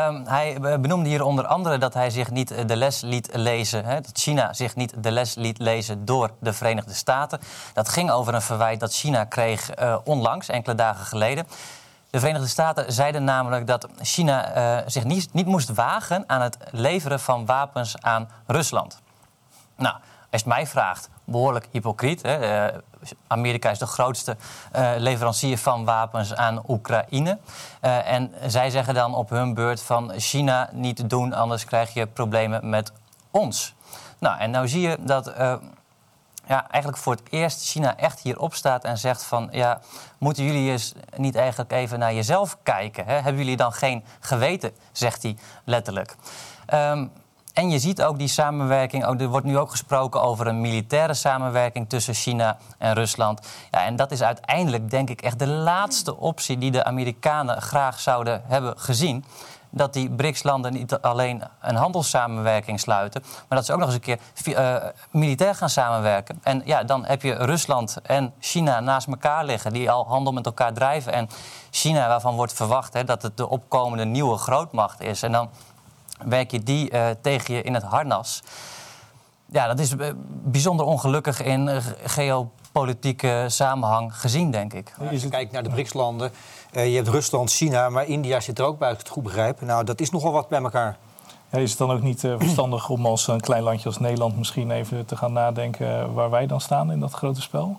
Um, hij benoemde hier onder andere dat hij zich niet de les liet lezen, hè, dat China zich niet de les liet lezen door de Verenigde Staten. Dat ging over een verwijt dat China kreeg uh, onlangs, enkele dagen geleden. De Verenigde Staten zeiden namelijk dat China uh, zich niet, niet moest wagen aan het leveren van wapens aan Rusland. Nou, als het mij vraagt, behoorlijk hypocriet. Hè? Uh, Amerika is de grootste uh, leverancier van wapens aan Oekraïne. En zij zeggen dan op hun beurt van China niet doen, anders krijg je problemen met ons. Nou, en nou zie je dat ja, eigenlijk voor het eerst China echt hierop staat en zegt van... ja, moeten jullie eens niet eigenlijk even naar jezelf kijken? Hè? Hebben jullie dan geen geweten, zegt hij letterlijk. Um, en je ziet ook die samenwerking, ook, er wordt nu ook gesproken over een militaire samenwerking tussen China en Rusland. Ja, en dat is uiteindelijk, denk ik, echt de laatste optie die de Amerikanen graag zouden hebben gezien dat die BRICS-landen niet alleen een handelssamenwerking sluiten, maar dat ze ook nog eens een keer uh, militair gaan samenwerken. En ja, dan heb je Rusland en China naast elkaar liggen, die al handel met elkaar drijven. En China, waarvan wordt verwacht hè, dat het de opkomende nieuwe grootmacht is. En dan werk je die uh, tegen je in het harnas. Ja, dat is eh, bijzonder ongelukkig in geopolitieke samenhang gezien, denk ik. Als je kijkt naar de BRICS-landen, uh, je hebt Rusland, China, maar India zit er ook bij, als ik het goed begrijp. Nou, dat is nogal wat bij elkaar. Ja, is het dan ook niet uh, verstandig om als een klein landje als Nederland misschien even te gaan nadenken waar wij dan staan in dat grote spel?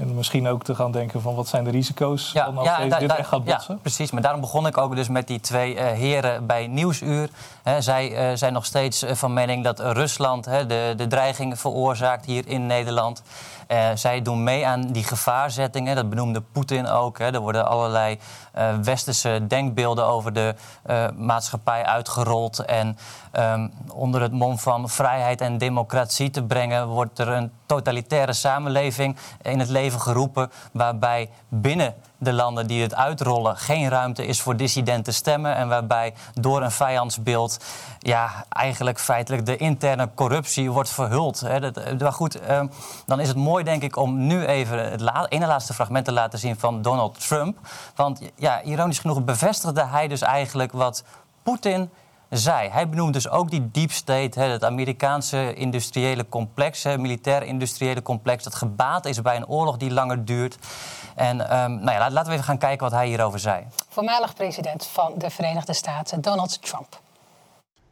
En misschien ook te gaan denken van wat zijn de risico's ja, als ja, dit echt gaat botsen? Ja, precies. Maar daarom begon ik ook dus met die twee uh, heren bij Nieuwsuur. He, zij uh, zijn nog steeds van mening dat Rusland he, de, de dreiging veroorzaakt hier in Nederland. Uh, zij doen mee aan die gevaarzettingen. Dat benoemde Poetin ook. Hè. Er worden allerlei uh, westerse denkbeelden over de uh, maatschappij uitgerold. En um, onder het mom van vrijheid en democratie te brengen, wordt er een totalitaire samenleving in het leven geroepen. Waarbij binnen de landen die het uitrollen geen ruimte is voor dissidente stemmen. En waarbij door een vijandsbeeld ja, eigenlijk feitelijk de interne corruptie wordt verhuld. Hè. Dat, maar goed, eh, dan is het mooi denk ik om nu even het la ene laatste fragment te laten zien van Donald Trump. Want ja, ironisch genoeg bevestigde hij dus eigenlijk wat Poetin zei. Hij benoemde dus ook die deep state, het Amerikaanse industriële complex, het militair-industriële complex, dat gebaat is bij een oorlog die langer duurt. En um, nou ja, laten we even gaan kijken wat hij hierover zei. Voormalig president van de Verenigde Staten, Donald Trump.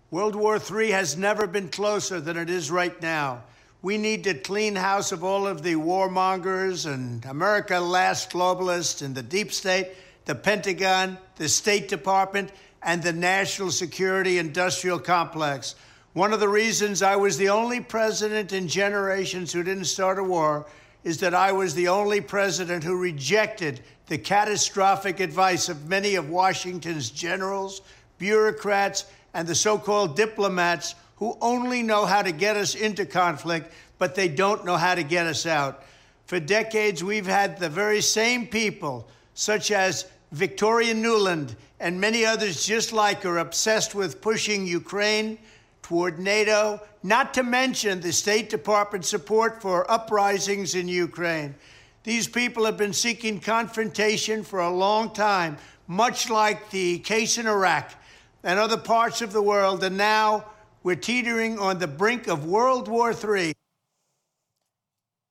World War III has never been closer than it is right now. We need to clean house of all of the warmongers and America last globalists and the deep state, the Pentagon, the State Department and the national security industrial complex. One of the reasons I was the only president in generations who didn't start a war is that I was the only president who rejected the catastrophic advice of many of Washington's generals, bureaucrats, and the so called diplomats who only know how to get us into conflict, but they don't know how to get us out. For decades, we've had the very same people, such as Victoria Nuland and many others just like her, obsessed with pushing Ukraine toward NATO, not to mention the State Department support for uprisings in Ukraine. These people have been seeking confrontation for a long time, much like the case in Iraq and other parts of the world, and now we're teetering on the brink of World War III.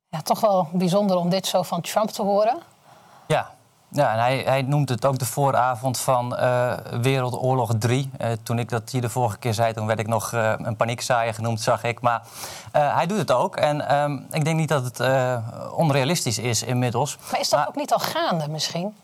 Ja, toch wel bijzonder om dit zo van Trump te horen. Ja, Ja, en hij, hij noemt het ook de vooravond van uh, Wereldoorlog 3. Uh, eh, toen ik dat hier de vorige keer zei, toen werd ik nog uh, een paniekzaaier genoemd, zag ik. Maar hij doet het ook. En um, ik denk niet dat het onrealistisch is inmiddels. Maar is dat maar, ook niet al gaande misschien?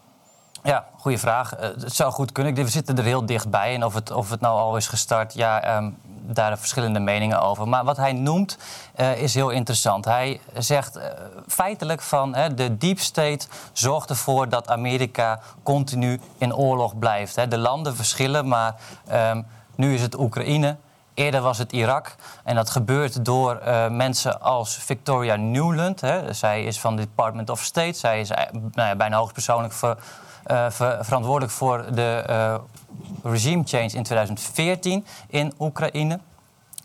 Ja, goede vraag. het zou goed kunnen. We zitten er heel dichtbij. En of het, of het nou al is gestart, ja, um, daar verschillende meningen over. Maar wat hij noemt uh, is heel interessant. Hij zegt uh, feitelijk van de deep state zorgt ervoor dat Amerika continu in oorlog blijft. De landen verschillen, maar um, nu is het Oekraïne. Eerder was het Irak. En dat gebeurt door uh, mensen als Victoria Newland. Hè. Zij is van het Department of State. Zij is nou ja, bijna hoogstpersoonlijk ver, verantwoordelijk voor de regime change in 2014 in Oekraïne.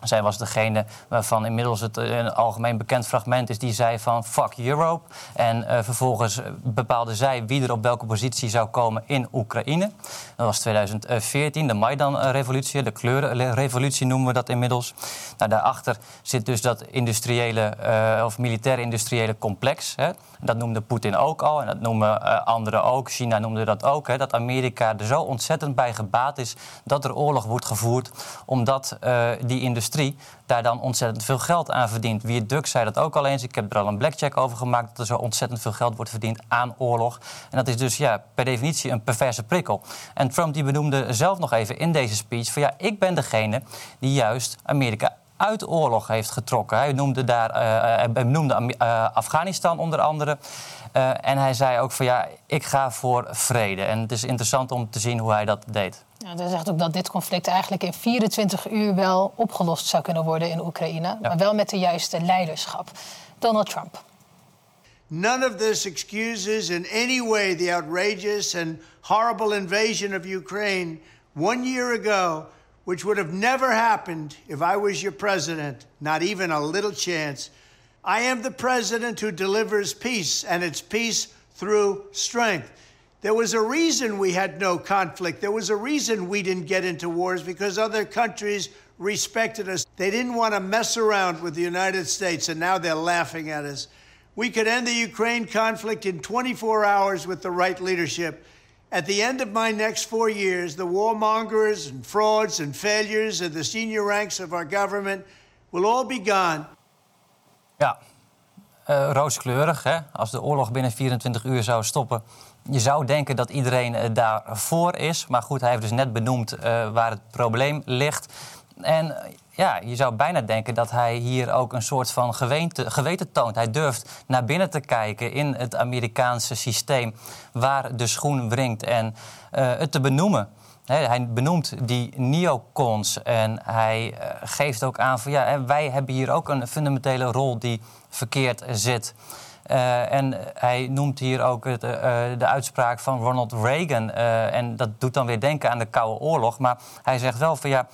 Zij was degene waarvan inmiddels het eh, een algemeen bekend fragment is die zei van fuck Europe. En uh, vervolgens bepaalde zij wie er op welke positie zou komen in Oekraïne. Dat was 2014, de Maidan-revolutie, de kleurenrevolutie noemen we dat inmiddels. Nou, daarachter zit dus dat industriële uh, of militair-industriële complex. Hè. Dat noemde Poetin ook al en dat noemen uh, anderen ook. China noemde dat ook. Hè, dat Amerika er zo ontzettend bij gebaat is dat er oorlog wordt gevoerd. Omdat uh, die industrie daar dan ontzettend veel geld aan verdient. Wie Duk zei dat ook al eens. Ik heb er al een blackjack over gemaakt dat er zo ontzettend veel geld wordt verdiend aan oorlog. En dat is dus ja, per definitie een perverse prikkel. En Trump die benoemde zelf nog even in deze speech van ja, ik ben degene die juist Amerika uit oorlog heeft getrokken. Hij noemde, daar, uh, hij noemde uh, Afghanistan onder andere. Uh, en hij zei ook van ja, ik ga voor vrede. En het is interessant om te zien hoe hij dat deed. Ja, hij zegt ook dat dit conflict eigenlijk in 24 uur wel opgelost zou kunnen worden in Oekraïne. Ja. Maar wel met de juiste leiderschap. Donald Trump. None of this excuses in any way the outrageous and horrible invasion of Ukraine one year ago which would have never happened if I was your president, not even a little chance. I am the president who delivers peace, and it's peace through strength. There was a reason we had no conflict. There was a reason we didn't get into wars because other countries respected us. They didn't want to mess around with the United States, and now they're laughing at us. We could end the Ukraine conflict in 24 hours with the right leadership. At the end of my next four years, the warmongers and frauds and failures of the senior ranks of our government will all be gone. Ja, uh, rooskleurig. Hè? Als de oorlog binnen 24 uur zou stoppen. Je zou denken dat iedereen uh, daarvoor is. Maar goed, hij heeft dus net benoemd uh, waar het probleem ligt. En ja, je zou bijna denken dat hij hier ook een soort van geweten, geweten toont. Hij durft naar binnen te kijken in het Amerikaanse systeem waar de schoen wringt en uh, het te benoemen. hij benoemt die neocons en hij uh, geeft ook aan van ja, wij hebben hier ook een fundamentele rol die verkeerd zit. Uh, en hij noemt hier ook de uitspraak van Ronald Reagan. En dat doet dan weer denken aan de Koude Oorlog. Maar hij zegt wel van ja.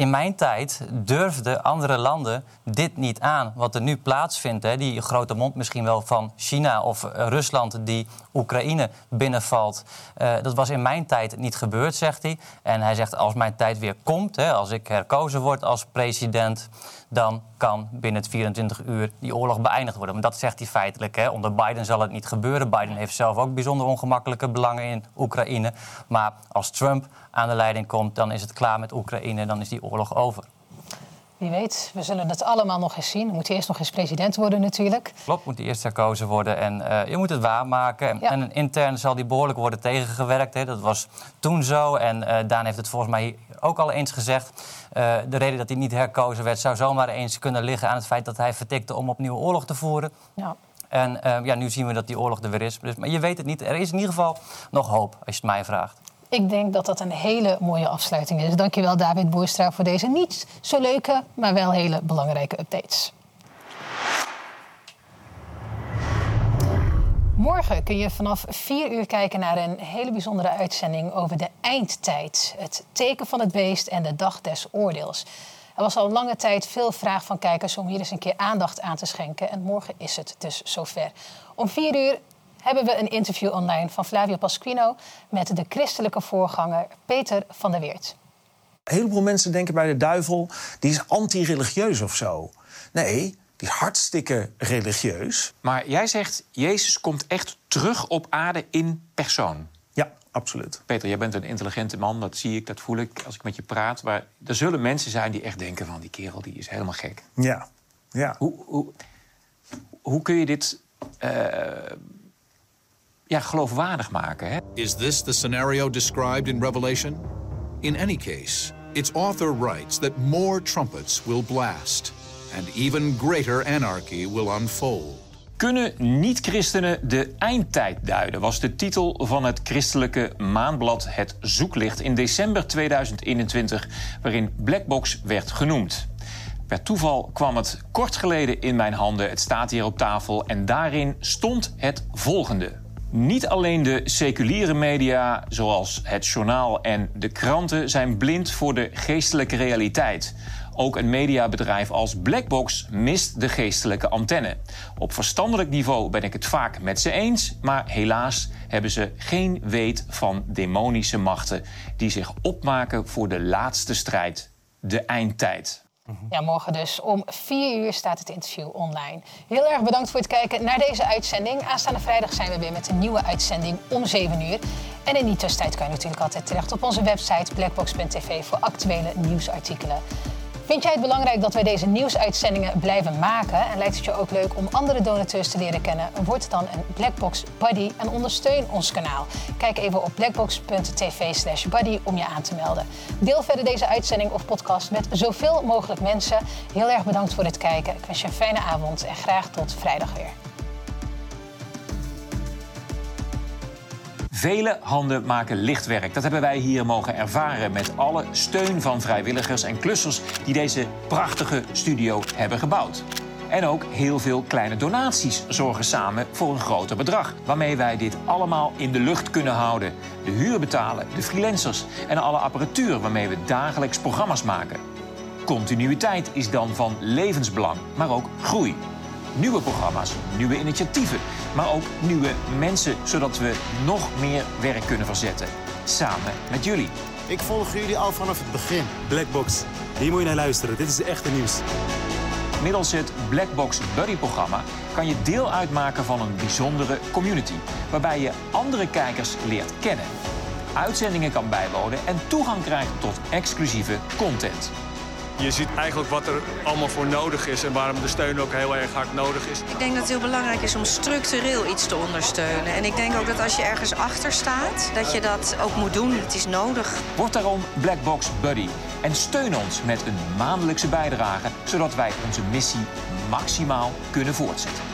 In mijn tijd durfden andere landen dit niet aan. Wat er nu plaatsvindt, hè, die grote mond misschien wel van China of Rusland die Oekraïne binnenvalt. Uh, dat was in mijn tijd niet gebeurd, zegt hij. En hij zegt als mijn tijd weer komt, hè, als ik herkozen word als president, dan kan binnen 24 uur die oorlog beëindigd worden. Maar dat zegt hij feitelijk. Hè. Onder Biden zal het niet gebeuren. Biden heeft zelf ook bijzonder ongemakkelijke belangen in Oekraïne. Maar als Trump aan de leiding komt, dan is het klaar met Oekraïne. Dan is die oorlog over. Wie weet, we zullen het allemaal nog eens zien. Moet hij eerst nog eens president worden natuurlijk. Klopt, moet hij eerst herkozen worden. En uh, je moet het waarmaken. Ja. En intern zal die behoorlijk worden tegengewerkt. Hè. Dat was toen zo. En uh, Daan heeft het volgens mij ook al eens gezegd. Uh, de reden dat hij niet herkozen werd... zou zomaar eens kunnen liggen aan het feit dat hij vertikte... om opnieuw oorlog te voeren. Ja. En ja, nu zien we dat die oorlog er weer is. Dus, maar je weet het niet. Er is in ieder geval nog hoop, als je het mij vraagt. Ik denk dat dat een hele mooie afsluiting is. Dankjewel David Boerstra voor deze niet zo leuke, maar wel hele belangrijke updates. Morgen kun je vanaf 4 uur kijken naar een hele bijzondere uitzending over de eindtijd. Het teken van het beest en de dag des oordeels. Er was al lange tijd veel vraag van kijkers om hier eens een keer aandacht aan te schenken. En morgen is het dus zover. Om 4 uur hebben we een interview online van Flavio Pasquino met de christelijke voorganger Peter van der Weert. Een heleboel mensen denken bij de duivel, die is anti-religieus of zo. Nee, die is hartstikke religieus. Maar jij zegt, Jezus komt echt terug op aarde in persoon. Ja, absoluut. Peter, jij bent een intelligente man, dat zie ik, dat voel ik als ik met je praat. Maar er zullen mensen zijn die echt denken van, die kerel die is helemaal gek. Ja, ja. Hoe, hoe, hoe kun je dit... Uh, ja, geloofwaardig maken. Hè? Is this the scenario described in Revelation? In any case, its author writes that more trumpets will blast and even greater anarchy will unfold. Kunnen niet-christenen de eindtijd duiden? Was de titel van het christelijke maandblad Het Zoeklicht in december 2021, waarin Blackbox werd genoemd. Per toeval kwam het kort geleden in mijn handen. Het staat hier op tafel en daarin stond het volgende. Niet alleen de seculiere media, zoals het journaal en de kranten, zijn blind voor de geestelijke realiteit. Ook een mediabedrijf als Blackbox mist de geestelijke antenne. Op verstandelijk niveau ben ik het vaak met ze eens, maar helaas hebben ze geen weet van demonische machten die zich opmaken voor de laatste strijd, de eindtijd. Ja, morgen dus om 4 uur staat het interview online. Heel erg bedankt voor het kijken naar deze uitzending. Aanstaande vrijdag zijn we weer met een nieuwe uitzending om 7 uur. En in die tussentijd kan je natuurlijk altijd terecht op onze website blackbox.tv voor actuele nieuwsartikelen. Vind jij het belangrijk dat wij deze nieuwsuitzendingen blijven maken? En lijkt het je ook leuk om andere donateurs te leren kennen? Word dan een Blackbox Buddy en ondersteun ons kanaal. Kijk even op blackbox.tv slash buddy om je aan te melden. Deel verder deze uitzending of podcast met zoveel mogelijk mensen. Heel erg bedankt voor het kijken. Ik wens je een fijne avond en graag tot vrijdag weer. Vele handen maken licht werk. Dat hebben wij hier mogen ervaren met alle steun van vrijwilligers en klussers die deze prachtige studio hebben gebouwd. En ook heel veel kleine donaties zorgen samen voor een groter bedrag. Waarmee wij dit allemaal in de lucht kunnen houden. De huur betalen, de freelancers en alle apparatuur waarmee we dagelijks programma's maken. Continuïteit is dan van levensbelang, maar ook groei. Nieuwe programma's, nieuwe initiatieven, maar ook nieuwe mensen, zodat we nog meer werk kunnen verzetten. Samen met jullie. Ik volg jullie al vanaf het begin. Blackbox, hier moet je naar luisteren. Dit is het echte nieuws. Middels het Blackbox Buddy-programma kan je deel uitmaken van een bijzondere community, waarbij je andere kijkers leert kennen, uitzendingen kan bijwonen en toegang krijgt tot exclusieve content. Je ziet eigenlijk wat er allemaal voor nodig is en waarom de steun ook heel erg hard nodig is. Ik denk dat het heel belangrijk is om structureel iets te ondersteunen. En ik denk ook dat als je ergens achter staat, dat je dat ook moet doen. Het is nodig. Word daarom Blackbox Buddy en steun ons met een maandelijkse bijdrage, zodat wij onze missie maximaal kunnen voortzetten.